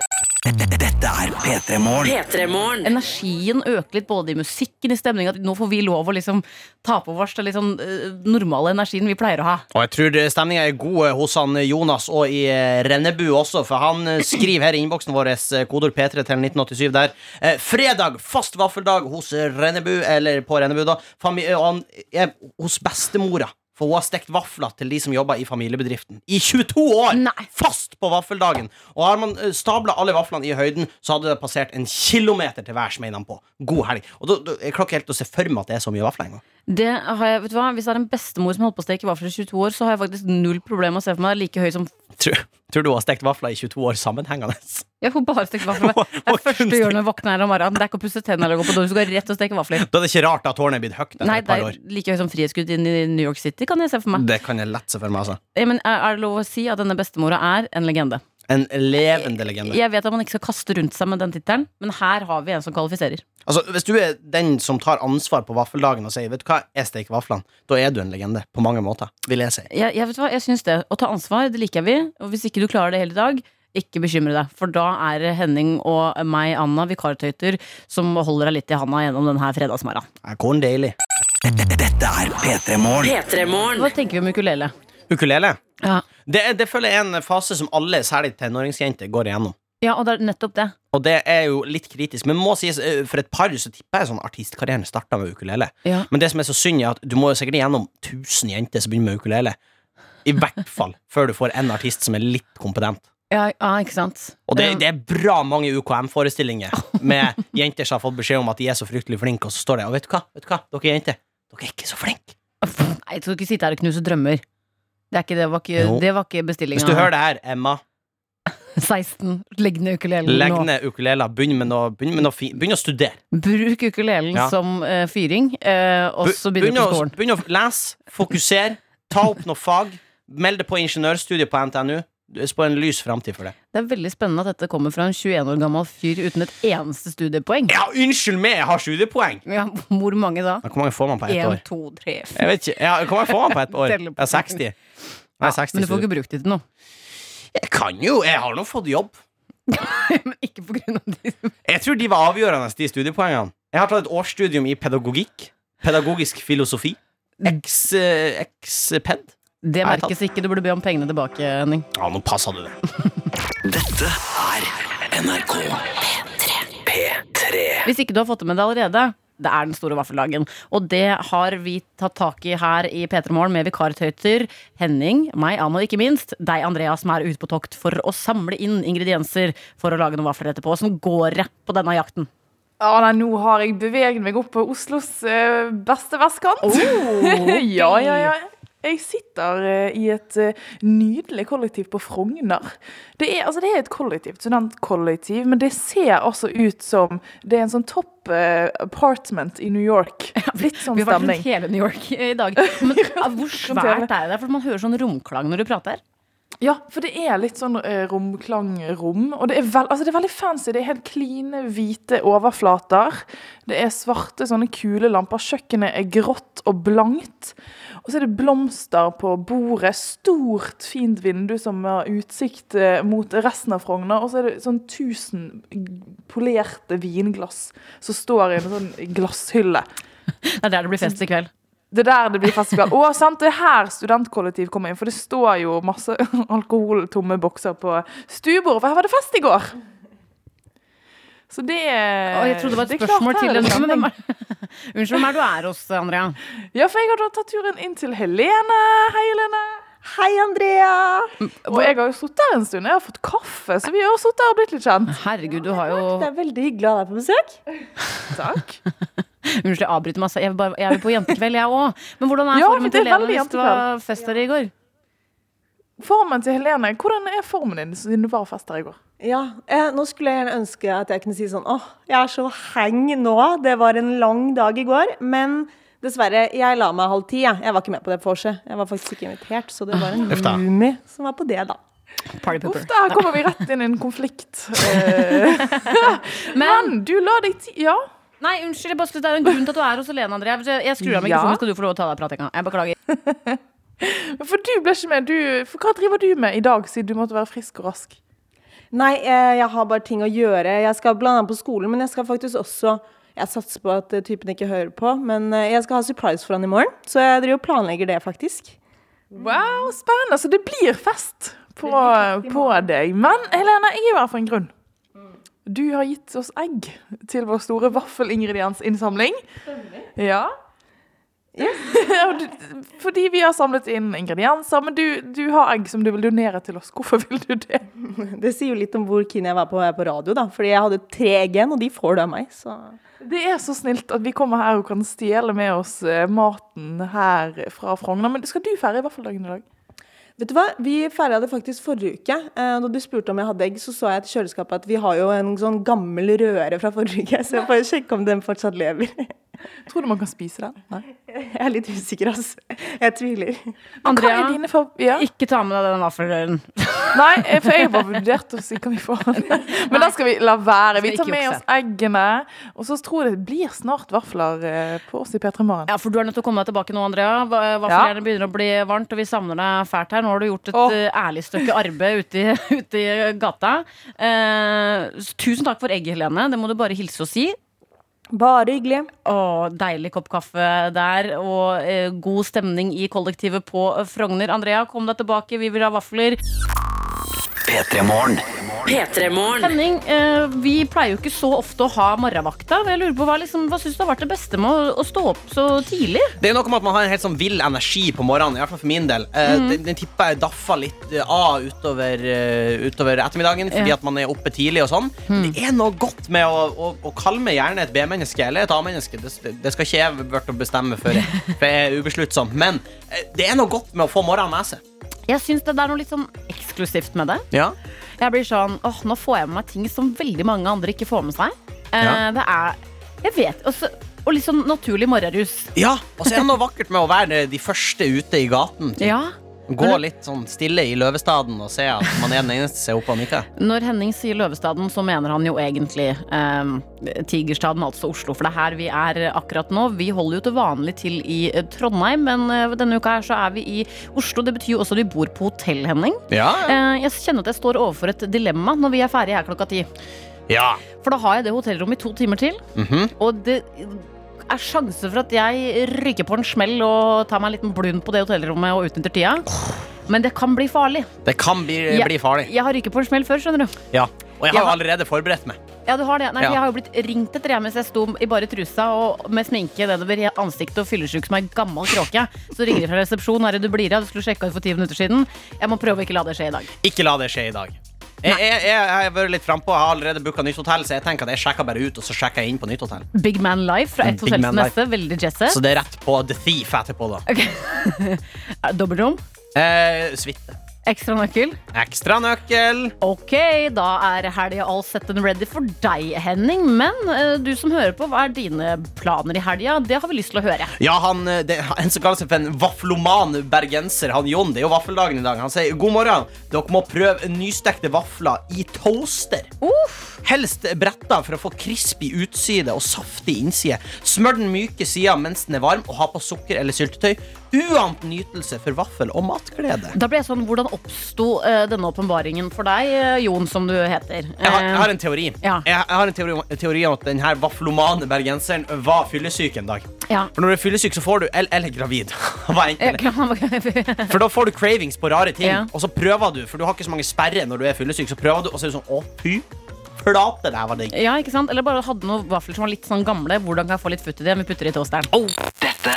Dette er P3 Morgen. Energien øker litt både i musikken, i stemninga. Nå får vi lov å liksom ta på oss den eh, normale energien vi pleier å ha. Og jeg tror stemninga er god eh, hos han Jonas og i eh, Rennebu også, for han eh, skriver her i innboksen vår eh, kodord P3 til 1987 der. Eh, fredag, fast vaffeldag hos eh, Rennebu, eller på Rennebu, da. Fami og han er hos bestemora. For hun har stekt vafler til de som jobber i familiebedriften. I 22 år! Nei. Fast på vaffeldagen. Og har man stabla alle vaflene i høyden, så hadde det passert en kilometer til værs, mener han på. God helg. Og da, da, jeg klarer ikke helt å se for meg at det er så mye vafler engang. Det har jeg, vet du hva? Hvis det er en bestemor som holdt på å steke vafler i 22 år, så har jeg faktisk null problem med å se for meg det er like høy som Tror, tror du hun har stekt vafler i 22 år sammenhengende? Ja, hun bare steke vafler. Det er første du gjør når du våkner her om morgenen. Det er ikke å pusse tennene eller gå på do. Du skal rett og steke vafler. Da er det ikke rart at tårnet er blitt høyt etter Nei, et det er like høy som Frihetsgud i New York City, kan jeg se for meg. Det kan jeg lett se for meg. altså Ja, Men er det lov å si at denne bestemora er en legende? En levende legende. Jeg vet at man ikke skal kaste rundt seg med den tittelen, men her har vi en som kvalifiserer. Altså, Hvis du er den som tar ansvar på vaffeldagen og sier Vet du hva, jeg steker vaflene, da er du en legende. På mange måter, vil jeg si. Jeg, jeg vet hva, jeg syns det. Å ta ansvar, det liker vi. Og hvis ikke du klarer det hele i dag, ikke bekymre deg. For da er det Henning og meg, Anna, vikartøyter, som holder deg litt i handa gjennom denne fredagsmorgenen. Er korn deilig. Dette er P3 Morgen. Hva tenker vi om ukulele? Ukulele. Ja. Det, det føler jeg er en fase som alle, særlig tenåringsjenter, går igjennom. Ja, og det er nettopp det. Og det er jo litt kritisk. Men må sies, eh, for et par så tipper jeg sånn artistkarrieren starta med ukulele. Ja. Men det som er så synd, er at du må jo sikkert gjennom 1000 jenter som begynner med ukulele. I hvert [LAUGHS] fall før du får en artist som er litt kompetent. Ja, ja ikke sant? Og det, det er bra mange UKM-forestillinger [LAUGHS] med jenter som har fått beskjed om at de er så fryktelig flinke, og så står det Og vet du hva, vet du hva? dere jenter, dere er ikke så flinke. Nei, jeg skal ikke sitte her og knuse drømmer. Det, er ikke, det, var ikke, Jo. det var ikke bestillinga. Hvis du hører det her, Emma, 16. Legg ned ukulelen legg ned ukulele. Begynn med noe, begynn med noe fi, begynn å studere. Bruk ukulelen Ja. som uh, fyring, uh, og så begynner du begynn på skolen. Begynn å lese, fokusere, ta opp noe fag. Meld deg på ingeniørstudiet på NTNU. Du er en lys framtid for det. Det er veldig spennende at dette kommer fra en 21 år gammel fyr uten et eneste studiepoeng. Ja, unnskyld meg, jeg har studiepoeng! Ja, hvor mange da? Hvor mange får man på ett En, år? to, tre, Jeg vet ikke. Ja, hvor mange får man på ett år? Jeg på 60. Nei, 60 Men du får ikke brukt det til noe. Jeg kan jo, jeg har nå fått jobb. Men [LAUGHS] ikke på grunn av de Jeg tror de var avgjørende, de studiepoengene. Jeg har tatt et årsstudium i pedagogikk. Pedagogisk filosofi. Ex, eh, Ex-ped. Det merkes ikke. Du burde be om pengene tilbake, Henning. Ja, nå passa du det. [LAUGHS] Dette er NRK P3. Hvis ikke du har fått det med deg allerede, det er den store vaffeldagen. Og det har vi tatt tak i her i P3 Morgen med vikartøyter. Henning, meg, Anne og ikke minst deg, Andrea, som er ute på tokt for å samle inn ingredienser for å lage noen vafler etterpå. Som går det på denne jakten. Ja, nei, nå har jeg beveget meg opp på Oslos eh, beste vestkant. ok. [LAUGHS] ja, ja, ja. Jeg sitter eh, i et eh, nydelig kollektiv på Frogner. Det er, altså, det er et kollektiv, studentkollektiv, men det ser altså ut som det er en sånn topp eh, apartment i New York. [LAUGHS] Litt sånn Vi har vært stemning. rundt hele New York i dag. Men [LAUGHS] hvor svært er det? For man hører sånn romklang når du prater. Ja, for det er litt sånn eh, romklangrom. Og det er, vel, altså det er veldig fancy. Det er helt kline, hvite overflater. Det er svarte sånne kulelamper. Kjøkkenet er grått og blankt. Og så er det blomster på bordet. Stort, fint vindu som har utsikt eh, mot resten av Frogner. Og så er det sånn tusen polerte vinglass som står i en sånn glasshylle. [LAUGHS] Det er der det blir fest i kveld. Det er der det blir festival. Å, sant, det er her studentkollektiv kommer inn, for det står jo masse [LAUGHS] alkoholtomme bokser på stuebordet, for her var det fest i går. Så det Å, jeg trodde det var et det spørsmål til [LAUGHS] Unnskyld, hvem er du er hos, Andrea? Ja, for jeg har da tatt turen inn til Helene. Hei, Helene. Hei, Andrea. Og jeg har jo sittet her en stund. Jeg har fått kaffe, så vi har sittet her og blitt litt kjent. Herregud, du har jo Det er veldig hyggelig å ha deg på besøk. [LAUGHS] Takk. Unnskyld, jeg avbryter masse. Jeg, vil bare, jeg er jo på jentekveld, jeg òg. Men hvordan er Ja, formen til Helene hvis det var fest der i går? Formen til Helene, hvordan er formen din siden du var fest her i går? Ja, eh, nå skulle jeg gjerne ønske at jeg kunne si sånn åh, jeg er så heng nå. Det var en lang dag i går. Men dessverre, jeg la meg halv ti. Jeg, jeg var ikke med på det vorset. Jeg var faktisk ikke invitert, så det var en roomie som var på det, da. Uff, der kommer vi rett inn i en konflikt. [LAUGHS] [LAUGHS] Men du la deg ti... Ja. Nei, unnskyld, bare det er en grunn til at du er hos Helene, André. Jeg skrur av Ja. mikrofonen, skal du få lov å ta deg pratinga. Jeg beklager. [LAUGHS] For du ble ikke med. Du, for hva driver du med i dag, siden du måtte være frisk og rask? Nei, eh, jeg har bare ting å gjøre. Jeg skal blant annet på skolen, men jeg skal faktisk også Jeg satser på at eh, typen ikke hører på, men eh, jeg skal ha surprise for han i morgen. Så jeg driver og planlegger det, faktisk. Wow, spennende. Så det blir fest på, på deg. Men Helene, jeg er her for en grunn. Du har gitt oss egg til vår store vaffelingrediensinnsamling. Ja. [LAUGHS] Du- Fordi vi har samlet inn ingredienser, men du, du har egg som du vil donere til oss. Hvorfor vil du det? [LAUGHS] Det sier jo litt om hvor keen jeg var på være på radio, da. Fordi jeg hadde tre egg igjen, og de får du av meg, så Det er så snilt at vi kommer her og kan stjele med oss eh, maten her fra Frogner. Men skal du feire vaffeldagen i dag? Vet du hva, vi feira det faktisk forrige uke. Eh, da du spurte om jeg hadde egg, så så jeg til kjøleskapet at vi har jo en sånn gammel røre fra forrige uke, så jeg får sjekke om den fortsatt lever. [LAUGHS] Tror du man kan spise den? Nei. Jeg er litt usikker, altså. Jeg tviler. Andrea, ja? ikke ta med deg den vaffelrøren. [LAUGHS] Nei, for jeg var vurdert å si kan vi få den. [LAUGHS] Men da skal vi la være. Vi tar med oss eggene. Og så tror jeg det blir snart vafler eh, på oss i P3 Morgen. Ja, for du er nødt til å komme deg tilbake nå, Andrea. Va- ja. begynner å bli varmt, og vi savner deg fælt her. Nå har du gjort et Åh. eh, ærlig stykke arbeid ute i, [LAUGHS] ute i gata. Eh, tusen takk for egget, Helene. Det må du bare hilse og si. Bare hyggelig. Å, deilig kopp kaffe der, og eh, god stemning i kollektivet på Frogner. Andrea, kom deg tilbake, vi vil ha vafler. P3 Morgen. P3morgen. Henning, eh, vi pleier jo ikke så ofte å ha morgenvakta. Jeg lurer på Hva, liksom, hva syns du har vært det beste med å, å stå opp så tidlig? Det er noe med at man har en helt sånn vill energi på morgenen, i hvert fall for min del. Eh, Mhm. den, den tipper jeg daffa litt eh, av utover, eh, utover ettermiddagen, fordi Ja. at man er oppe tidlig og sånn. Mhm. Det er noe godt med å, å, å kalle meg gjerne et B-menneske eller et A-menneske. Det, det skal ikke jeg burde å bestemme for, [LAUGHS] for jeg er ubesluttsom. Men eh, det er noe godt med å få morgenen med seg. Jeg syns det er noe litt sånn eksklusivt med det. Ja. Jeg blir sånn, åh, Nå får jeg med meg ting som veldig mange andre ikke får med seg. Eh, Ja. Det er Jeg vet også, Og litt sånn naturlig morgenrus. Ja, og så er det noe vakkert med å være de første ute i gaten. typ. Ja. Gå litt sånn stille i løvestaden og se at man er den eneste som ser opp og nikker. [LAUGHS] Når Henning sier Løvestaden, så mener han jo egentlig eh, Tigerstaden, altså Oslo. For det er her vi er akkurat nå. Vi holder jo til vanlig til i eh, Trondheim, men eh, denne uka her så er vi i Oslo. Det betyr jo også at vi bor på hotell, Henning. Ja, Eh, jeg kjenner at jeg står overfor et dilemma når vi er ferdige her klokka ti. ja. For da har jeg det hotellrommet i to timer til. Mhm. Og det er sjanse for at jeg ryker på en smell og tar meg en liten blund på det hotellrommet og utnytter tida. Men det kan bli farlig. Det kan bli, bli farlig. Jeg har ryket på en smell før, skjønner du. Ja. Og jeg Jeg har har- allerede forberedt meg. Ja, du har det. Nei, Ja. Jeg har jo blitt ringt etter jeg mens jeg sto i bare trusa og med sminke nedover ansiktet og fyllesyk som ei gammel kråke. Så ringer de fra resepsjonen. Her er du blir av. Du skulle sjekka ut for ti minutter siden. Jeg må prøve å ikke la det skje i dag. Ikke la det skje i dag. Jeg, jeg, jeg, jeg har vært litt frampå, jeg har allerede booka nytt hotell, så jeg tenker at jeg sjekker bare ut, og så sjekker jeg inn på nytt hotell. Big Man Life fra et hotell Man til neste. Veldig jazzy. Så det er rett på The Thief etterpå, da. [LAUGHS] Dobbeltrom. Eh, Suite. Ekstra nøkkel. Ekstra nøkkel. Ok, da er helga all set and ready for deg, Henning. Men uh, du som hører på, hva er dine planer i helga? Det har vi lyst til å høre. Ja, han, eh, det, En som kaller seg for en vafloman bergenser, han Jon. Det er jo vaffeldagen i dag. Han sier god morgen. Dere må prøve nystekte vafler i toaster. Helst bretta for å få crispy utside og saftig innside. Smør den myke sida mens den er varm, og ha på sukker eller syltetøy. Uant nytelse for vaffel og matglede. Da ble jeg sånn, Hvordan oppsto uh, denne åpenbaringen for deg, uh, Jon, som du heter? Jeg har, jeg har en teori. Ja. Jeg, har en teori, teori om at denne vaflomane bergenseren var fyllesyk en dag. Ja. For når du er fyllesyk, så får du Eller, eller gravid. [LAUGHS] Eh, For da får du cravings på rare ting, Ja. og så prøver du, for du har ikke så mange sperrer når du er fyllesyk, så prøver du, og så er du sånn Å, fy flate, det her var digg. Ja, ikke sant? Eller bare hadde noen vafler som var litt sånn gamle. Hvordan kan jeg få litt futt i det? Vi putter det i toasteren. Dette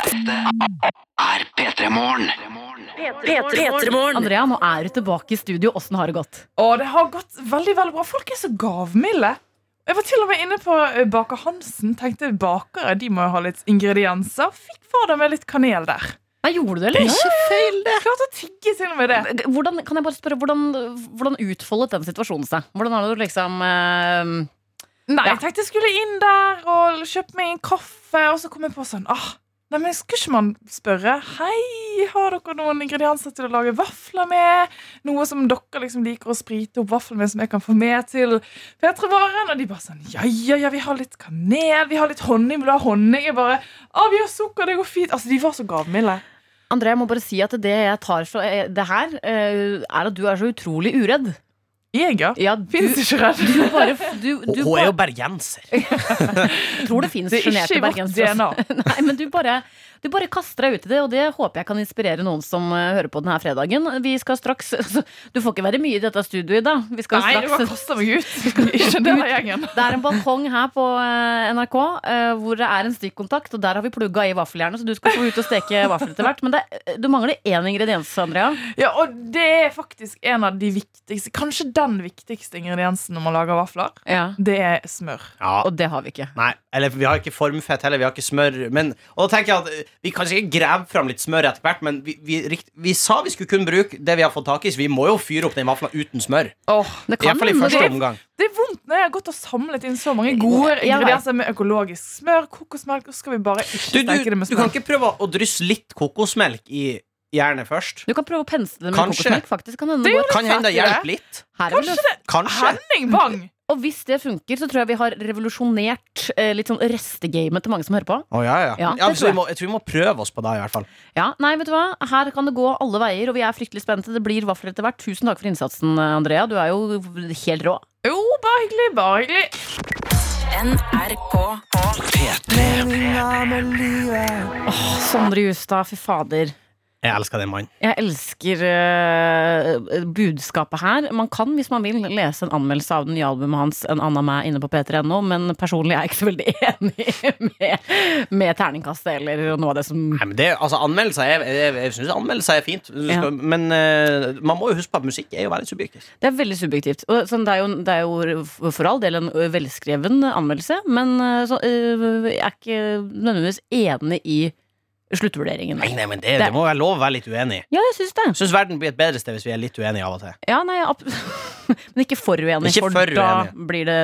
er P3 Morgen. Andrea, nå er du tilbake i studio. Åssen har det gått? Å, det har gått veldig veldig bra. Folk er så gavmilde. Jeg var til og med inne på eh, Baker Hansen. Tenkte bakere de må jo ha litt ingredienser. Fikk fader meg litt kanel der. Nei, gjorde du det, eller? Det er ikke feil, det. Klart å tigge til og med det. Hvordan, kan jeg bare spørre, hvordan, hvordan utfoldet den situasjonen seg? Hvordan har du liksom eh, Nei, Ja. jeg tenkte jeg skulle inn der og kjøpe meg en kaffe, og så kom jeg på sånn ah, Nei, men Skulle ikke man spørre Hei, har dere noen ingredienser til å lage vafler med? Noe som dere liksom liker å sprite opp vafler med, som jeg kan få med til P3-varen? Og de bare sånn Ja, ja, ja, vi har litt kanel, vi har litt honning. Vil du ha honning? Jeg bare Å, vi har sukker, det går fint. Altså, De var så gavmilde. André, jeg må bare si at det jeg tar så eh, Det her eh, er at du er så utrolig uredd. Jeg, ja? Ja, du, Fins ikke redd. du bare du, du, Hun er jo bergenser. Jeg [LAUGHS] tror det fins er ikke sjenerte vårt bergensere. DNA. [LAUGHS] Nei, men du bare, du bare kaster deg ut i det, og det håper jeg kan inspirere noen som eh, hører på denne fredagen. Vi skal straks [LAUGHS] altså, Du får ikke være mye i dette studioet i dag. Vi skal Nei, du bare kaster meg ut. Ikke denne gjengen. Det er en balkong her på eh, NRK eh, hvor det er en stikkontakt, og der har vi plugga i vaffeljernet, så du skal få ut og steke vafler etter hvert. Men det, du mangler én ingrediens, Andrea. Ja, og det er faktisk en av de viktigste. Kanskje den den viktigste ingrediensen når man lager vafler. Ja. Det er smør. Ja. Og det har vi ikke. Nei, eller vi har ikke formfett heller, vi har ikke smør. Men, og da tenker jeg at eh, Vi kan sikkert grave fram litt smør etter hvert, men vi, vi, vi, vi sa vi skulle kun bruke det vi har fått tak i, så vi må jo fyre opp den vafla uten smør. Det I hvert fall i første det- omgang. Det er vondt når jeg har gått og samlet inn så mange gode ingredienser med økologisk smør, kokosmelk, og så skal vi bare ikke Du, du, steke det med smør. du kan ikke prøve å drysse litt kokosmelk i jernet først? Du kan prøve å pensle det med Kanskje. kokosmelk. faktisk kan hende Det det er går. Kan hende det hjelper det. litt. Her er Kanskje det Kanskje. Henning Bang! Og hvis det funker, så tror jeg vi har revolusjonert eh, litt sånn restegamet til mange som hører på. Å, ja, ja. Ja, ja, det så tror vi må, jeg tror vi må prøve oss på det, i hvert fall. Ja, nei, vet du hva? Her kan det gå alle veier, og vi er fryktelig spente. Det blir vafler etter hvert. Tusen takk for innsatsen, Andrea. Du er jo helt rå. Jo, bare hyggelig. Bare hyggelig. NRK Åh, Sondre Justad, fy fader. Jeg elsker den mannen. Jeg elsker uh, budskapet her. Man kan, hvis man vil, lese en anmeldelse av det nye albumet hans En annen meg inne på p3.no, men personlig er jeg ikke så veldig [LAUGHS] enig med, med terningkastet eller noe av det som Nei, men det, altså, anmeldelser er, jeg, jeg synes anmeldelser er fint, skal, ja. men uh, man må jo huske på at musikk er jo veldig subjektivt. Det er veldig subjektivt. Og, sånn, det, er jo, det er jo for all del en velskreven anmeldelse, men så, uh, jeg er ikke nødvendigvis enig i sluttvurderingen. Nei, nei, men det, det må være lov å være litt uenig. Ja, jeg syns det. Syns verden blir et bedre sted hvis vi er litt uenige av og til. Ja, nei, [LAUGHS] men ikke for uenig, Ikke for, for da blir det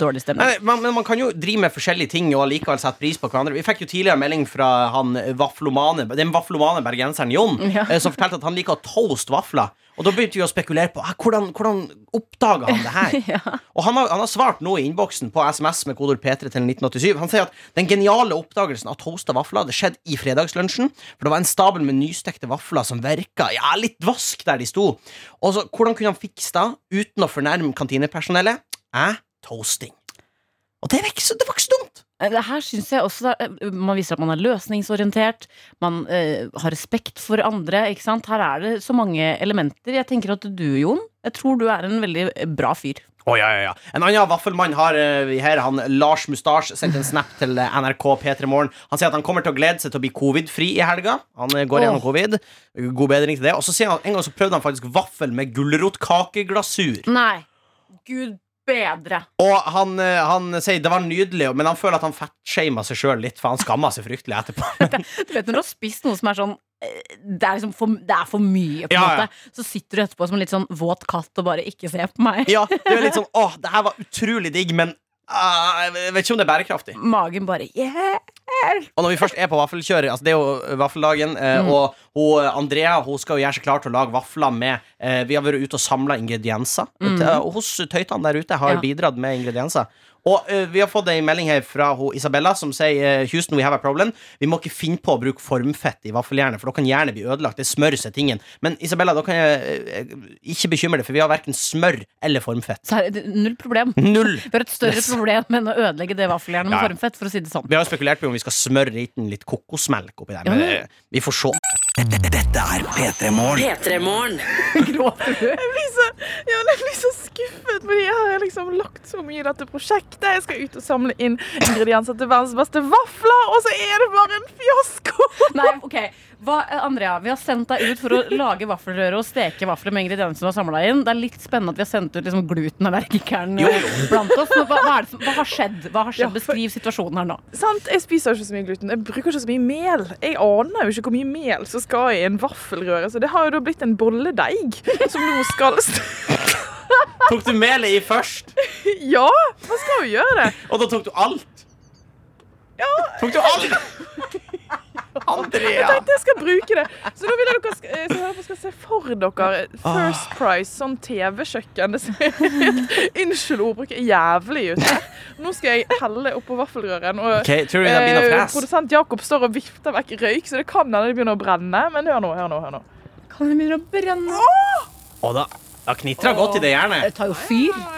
dårlig stemning. Man, men man kan jo drive med forskjellige ting og allikevel sette pris på hverandre. Vi fikk jo tidligere melding fra han vaflomane, den vaflomane bergenseren Jon, Ja. eh, som fortalte at han liker å toast vafler. Og da begynte vi å spekulere på ah, hvordan, hvordan oppdaga han det her. [LAUGHS] Og han har, han har svart nå i innboksen på SMS med kodord P3 til 1987. Han sier at den geniale oppdagelsen av toasta vafler Det skjedde i fredagslunsjen. For det var en stabel med nystekte vafler som verka ja, litt vask der de sto. Og så, hvordan kunne han fikse det uten å fornærme kantinepersonellet? Eh, toasting. Og det var ikke så, det var ikke så dumt. Det her synes jeg også eh, Man viser at man er løsningsorientert. Man eh, har respekt for andre. Ikke sant? Her er det så mange elementer. Jeg tenker at du, Jon, jeg tror du er en veldig eh, bra fyr. Å, ja, ja, ja. En annen vaffelmann har eh, vi her, han Lars Mustasj, sendt en snap til eh, NRK P3 Morgen. Han sier at han kommer til å glede seg til å bli covid-fri i helga. Han eh, går gjennom covid. God bedring til det. Og så sier han at en gang så prøvde han faktisk vaffel med gulrotkakeglasur. Nei. Gud bedre. Og han, eh, han sier det var nydelig, men han føler at han fettshama seg sjøl litt, for han skamma seg fryktelig etterpå. [LAUGHS] Du vet når du har spist noe som er sånn eh, det er, liksom for, det er for mye, på en Ja, ja. måte. Så sitter du etterpå som en litt sånn våt katt og bare ikke ser på meg. Ja, det er litt sånn [LAUGHS] åh, det her var utrolig digg, men uh, jeg vet ikke om det er bærekraftig. Magen bare yeah. Og når vi først er på vaffelkjøret, altså det er jo vaffeldagen, eh, Mm. og hun, Andrea hun skal jo gjøre seg klar til å lage vafler med eh, Vi har vært ute og samla ingredienser. Mm. Og hos tøytene der ute har Ja. bidratt med ingredienser. Og eh, vi har fått en melding her fra hun Isabella som sier eh, Houston, we have a problem. Vi må ikke finne på å bruke formfett i vaffeljernet, for da kan jernet bli ødelagt. Det smører seg tingen. Men Isabella, da kan jeg eh, ikke bekymre deg, for vi har verken smør eller formfett. Så null problem. Null. Vi har et større Yes. problem enn å ødelegge det vaffeljernet med Ja. formfett, for å si det sånn. Vi har spekulert på om vi skal smøre inn litt kokosmelk oppi der, men eh, vi får se. Dette er P3 Morgen. [LAUGHS] Gråter du? Jeg blir så, ja, men jeg blir så skuffet, fordi jeg har liksom lagt så mye i dette prosjektet. Jeg skal ut og samle inn ingredienser til verdens beste vafler, og så er det bare en fiasko! Nei, ok Hva, Andrea, vi har sendt deg ut for å lage vaffelrøre og steke vafler med ingrediensene du har samla inn. Det er litt spennende at vi har sendt ut liksom glutenallergikeren eh, blant oss. Hva, hva, er det, som- hva har skjedd? Hva har skjedd? Ja, for- Beskriv situasjonen her nå. Sant? Jeg spiser ikke så mye gluten. Jeg bruker ikke så mye mel. Jeg aner jo ikke hvor mye mel som skal i en vaffelrøre, så det har jo da blitt en bolledeig som nå skal [LAUGHS] Tok du melet i først? Ja, man skal jo gjøre det. Og da tok du alt? Ja. Tok du alt? [LAUGHS] Jeg tenkte jeg skal bruke det. Så nå vil jeg dere skal, så skal se for dere First Price, sånn TV-kjøkken. Det ser [LAUGHS] Unnskyld ordbruket, jævlig ut. Nå skal jeg helle oppå vaffelrøren. Og okay, det eh, produsent Jakob står og vifter vekk røyk, så det kan hende det begynner å brenne. Men hør nå, hør nå. hør nå. Kan det begynne å brenne? Og da, da knitrer godt i det jernet. Det tar jo fyr.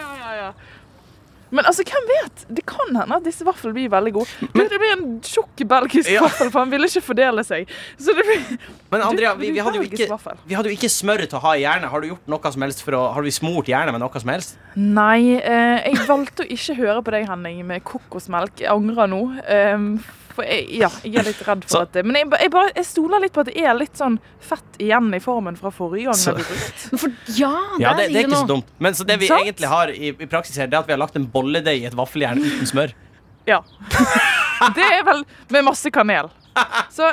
Men altså, hvem vet? Det kan hende at disse vaflene blir veldig gode. Du, det blir en tjukk belgisk Ja. vaffel, for han ville ikke fordele seg. Så det blir Men Andrea, vi, vi, hadde ikke, vi hadde jo ikke smør til å ha i hjernen. Har du gjort noe som helst for å Har vi smurt hjernen med noe som helst? Nei, eh, jeg valgte å ikke høre på deg, Henning, med kokosmelk. Jeg angrer nå. Eh, for jeg, ja, jeg er litt redd for at det Men jeg, jeg, bare, jeg stoler litt på at det er litt sånn fett igjen i formen fra forrige gang. Så- For, ja, Ja, det, det er ikke så dumt. Men så det vi Sant? egentlig har i, i praksis her, det er at vi har lagt en bolledeig i et vaffeljern uten smør. Ja. [LAUGHS] Det er vel med masse kanel. Så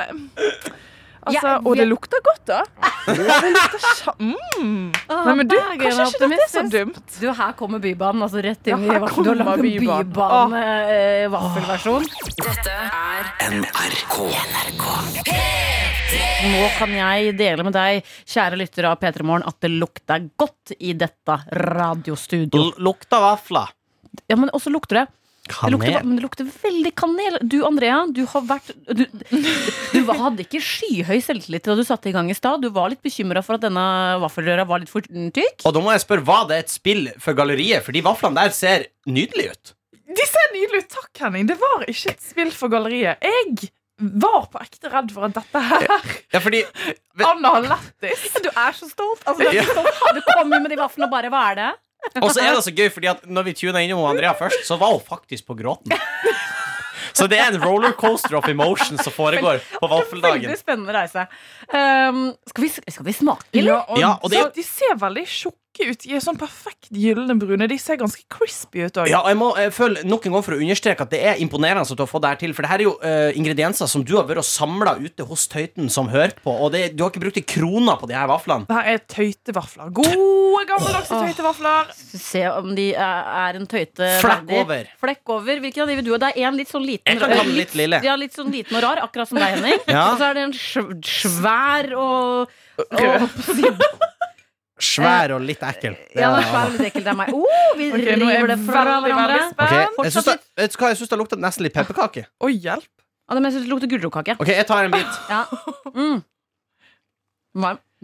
Altså, Ja, og det lukter godt, da. [LAUGHS] Det lukter mm. Nei, men du, kanskje ikke dette er så dumt? Du, her kommer Bybanen, altså rett inn Ja, i her vaffel. Du har lagd en kommer Bybanen. Bybanen-vaffelversjon. Dette er NRK. Nå kan jeg dele med deg, kjære lyttere av P3 Morgen, at det lukter godt i dette radiostudio. Lukter lukta vafler. Ja, men også lukter det det lukter, men det lukter veldig kanel. Du, Andrea, du har vært Du, du hadde ikke skyhøy selvtillit da du satte i gang i stad. Du var litt bekymra for at denne vaffelrøra var litt for tykk. Og da må jeg spørre, Var det et spill for galleriet? For de vaflene der ser nydelige ut. De ser nydelige ut. Takk, Henning. Det var ikke et spill for galleriet. Jeg var på ekte redd for at dette her Ja, fordi Anna har lættis. Du er så stolt. Altså, du, er så stolt. du kom jo med de vaflene og bare Hva er det? [LAUGHS] Og så er det så gøy, fordi at når vi tuna innom Andrea først, så var hun faktisk på gråten. [LAUGHS] Så det er en rollercoaster of emotions som foregår på vaffeldagen. Veldig spennende reise. Um, skal, vi, skal vi smake, eller? Ja, og Ja, og det- så, de ser veldig tjukke ut. De er sånn perfekt gylne brune. De ser ganske crispy ut òg. Ja, og jeg må jeg føler nok en gang for å understreke at det er imponerende at du har fått det her til. For det her er jo uh, ingredienser som du har vært og samla ute hos Tøyten som hører på. Og det, du har ikke brukt en krone på de her vaflene. Det her er tøytevafler. Gode, gammeldagse Åh. tøytevafler. Se om de er, er en tøyte Flekk over. Flekk over. Hvilken av de vil du ha? Det er en litt sånn liten kan ta litt lille. Ja, litt sånn liten og rar, akkurat som deg, Henning. Ja. Og så er det en svær og, og Svær og litt ekkel. Ja, Ja, er svær og litt ekkel. Det er meg. Oh, vi Ok, nå jeg river det fra hverandre. veldig Ok, spent. jeg syns det, syns det lukter nesten litt pepperkake. Oi, hjelp. Ja, det, men jeg synes det lukter gulrotkake. Ok, jeg tar en bit. [LAUGHS] Ja. Mm.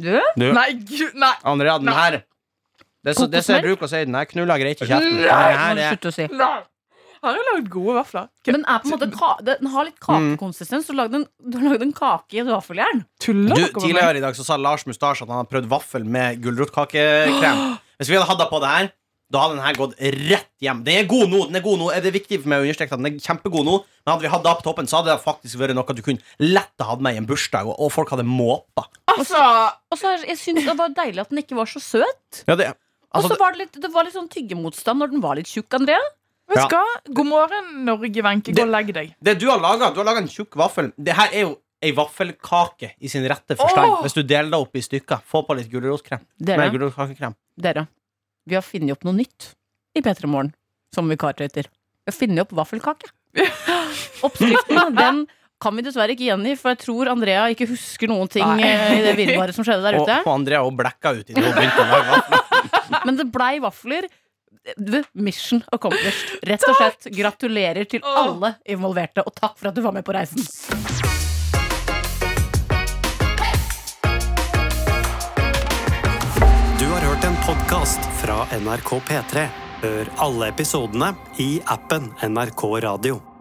Du? Du, Nei, gud, nei. Andrea, den her Det er så- det som jeg bruker å si, den her knuller greit i kjeften. Nei, nei, nei, nei, nei, nei, nei, si. nei. Har jo lagd gode vafler? Men er på en måte ka den har litt kakekonsistens. Du har lagd en, du har lagd en kake i et vaffeljern. Tuller Du, dere med meg? Tidligere i dag så sa Lars Mustasje at han hadde prøvd vaffel med gulrotkakekrem. [GASPS] Hvis vi hadde hatt det på det her, da hadde den her gått rett hjem. Den er god nå. den er god nå Det er viktig for meg å understreke at den er kjempegod nå. Men hadde vi hatt det på toppen, så hadde det faktisk vært noe du kunne lett ha hatt med i en bursdag, og, og folk hadde måpa. Altså, Og så er- jeg synes det var deilig at den ikke var så søt. Ja, det, Og altså, så var det litt, det var litt sånn tyggemotstand når den var litt tjukk, Andrea. Vet Ja. du hva? God morgen, Norge, Wenche. Gå og legg deg. det du har laga, du har laga en tjukk vaffel. Det her er jo ei vaffelkake i sin rette forstand. Hvis du deler det opp i stykker. Få på litt gulrotkrem. Dere, gulrotkakekrem. dere, vi har funnet opp noe nytt i P3 Morgen som vikartøyter. Vi har funnet opp vaffelkake. [LAUGHS] Oppskriften, den kan vi dessverre ikke gjengi, for jeg tror Andrea ikke husker noen ting Nei. eh, i det virvaret som skjedde der Og, ute. og Andrea også blekka ut det hun begynte å lage. [LAUGHS] Men det blei vafler. Mission accomplished. Rett og slett gratulerer til alle involverte, og takk for at du var med på reisen. Du har hørt en podkast fra NRK P3. Hør alle episodene i appen NRK Radio.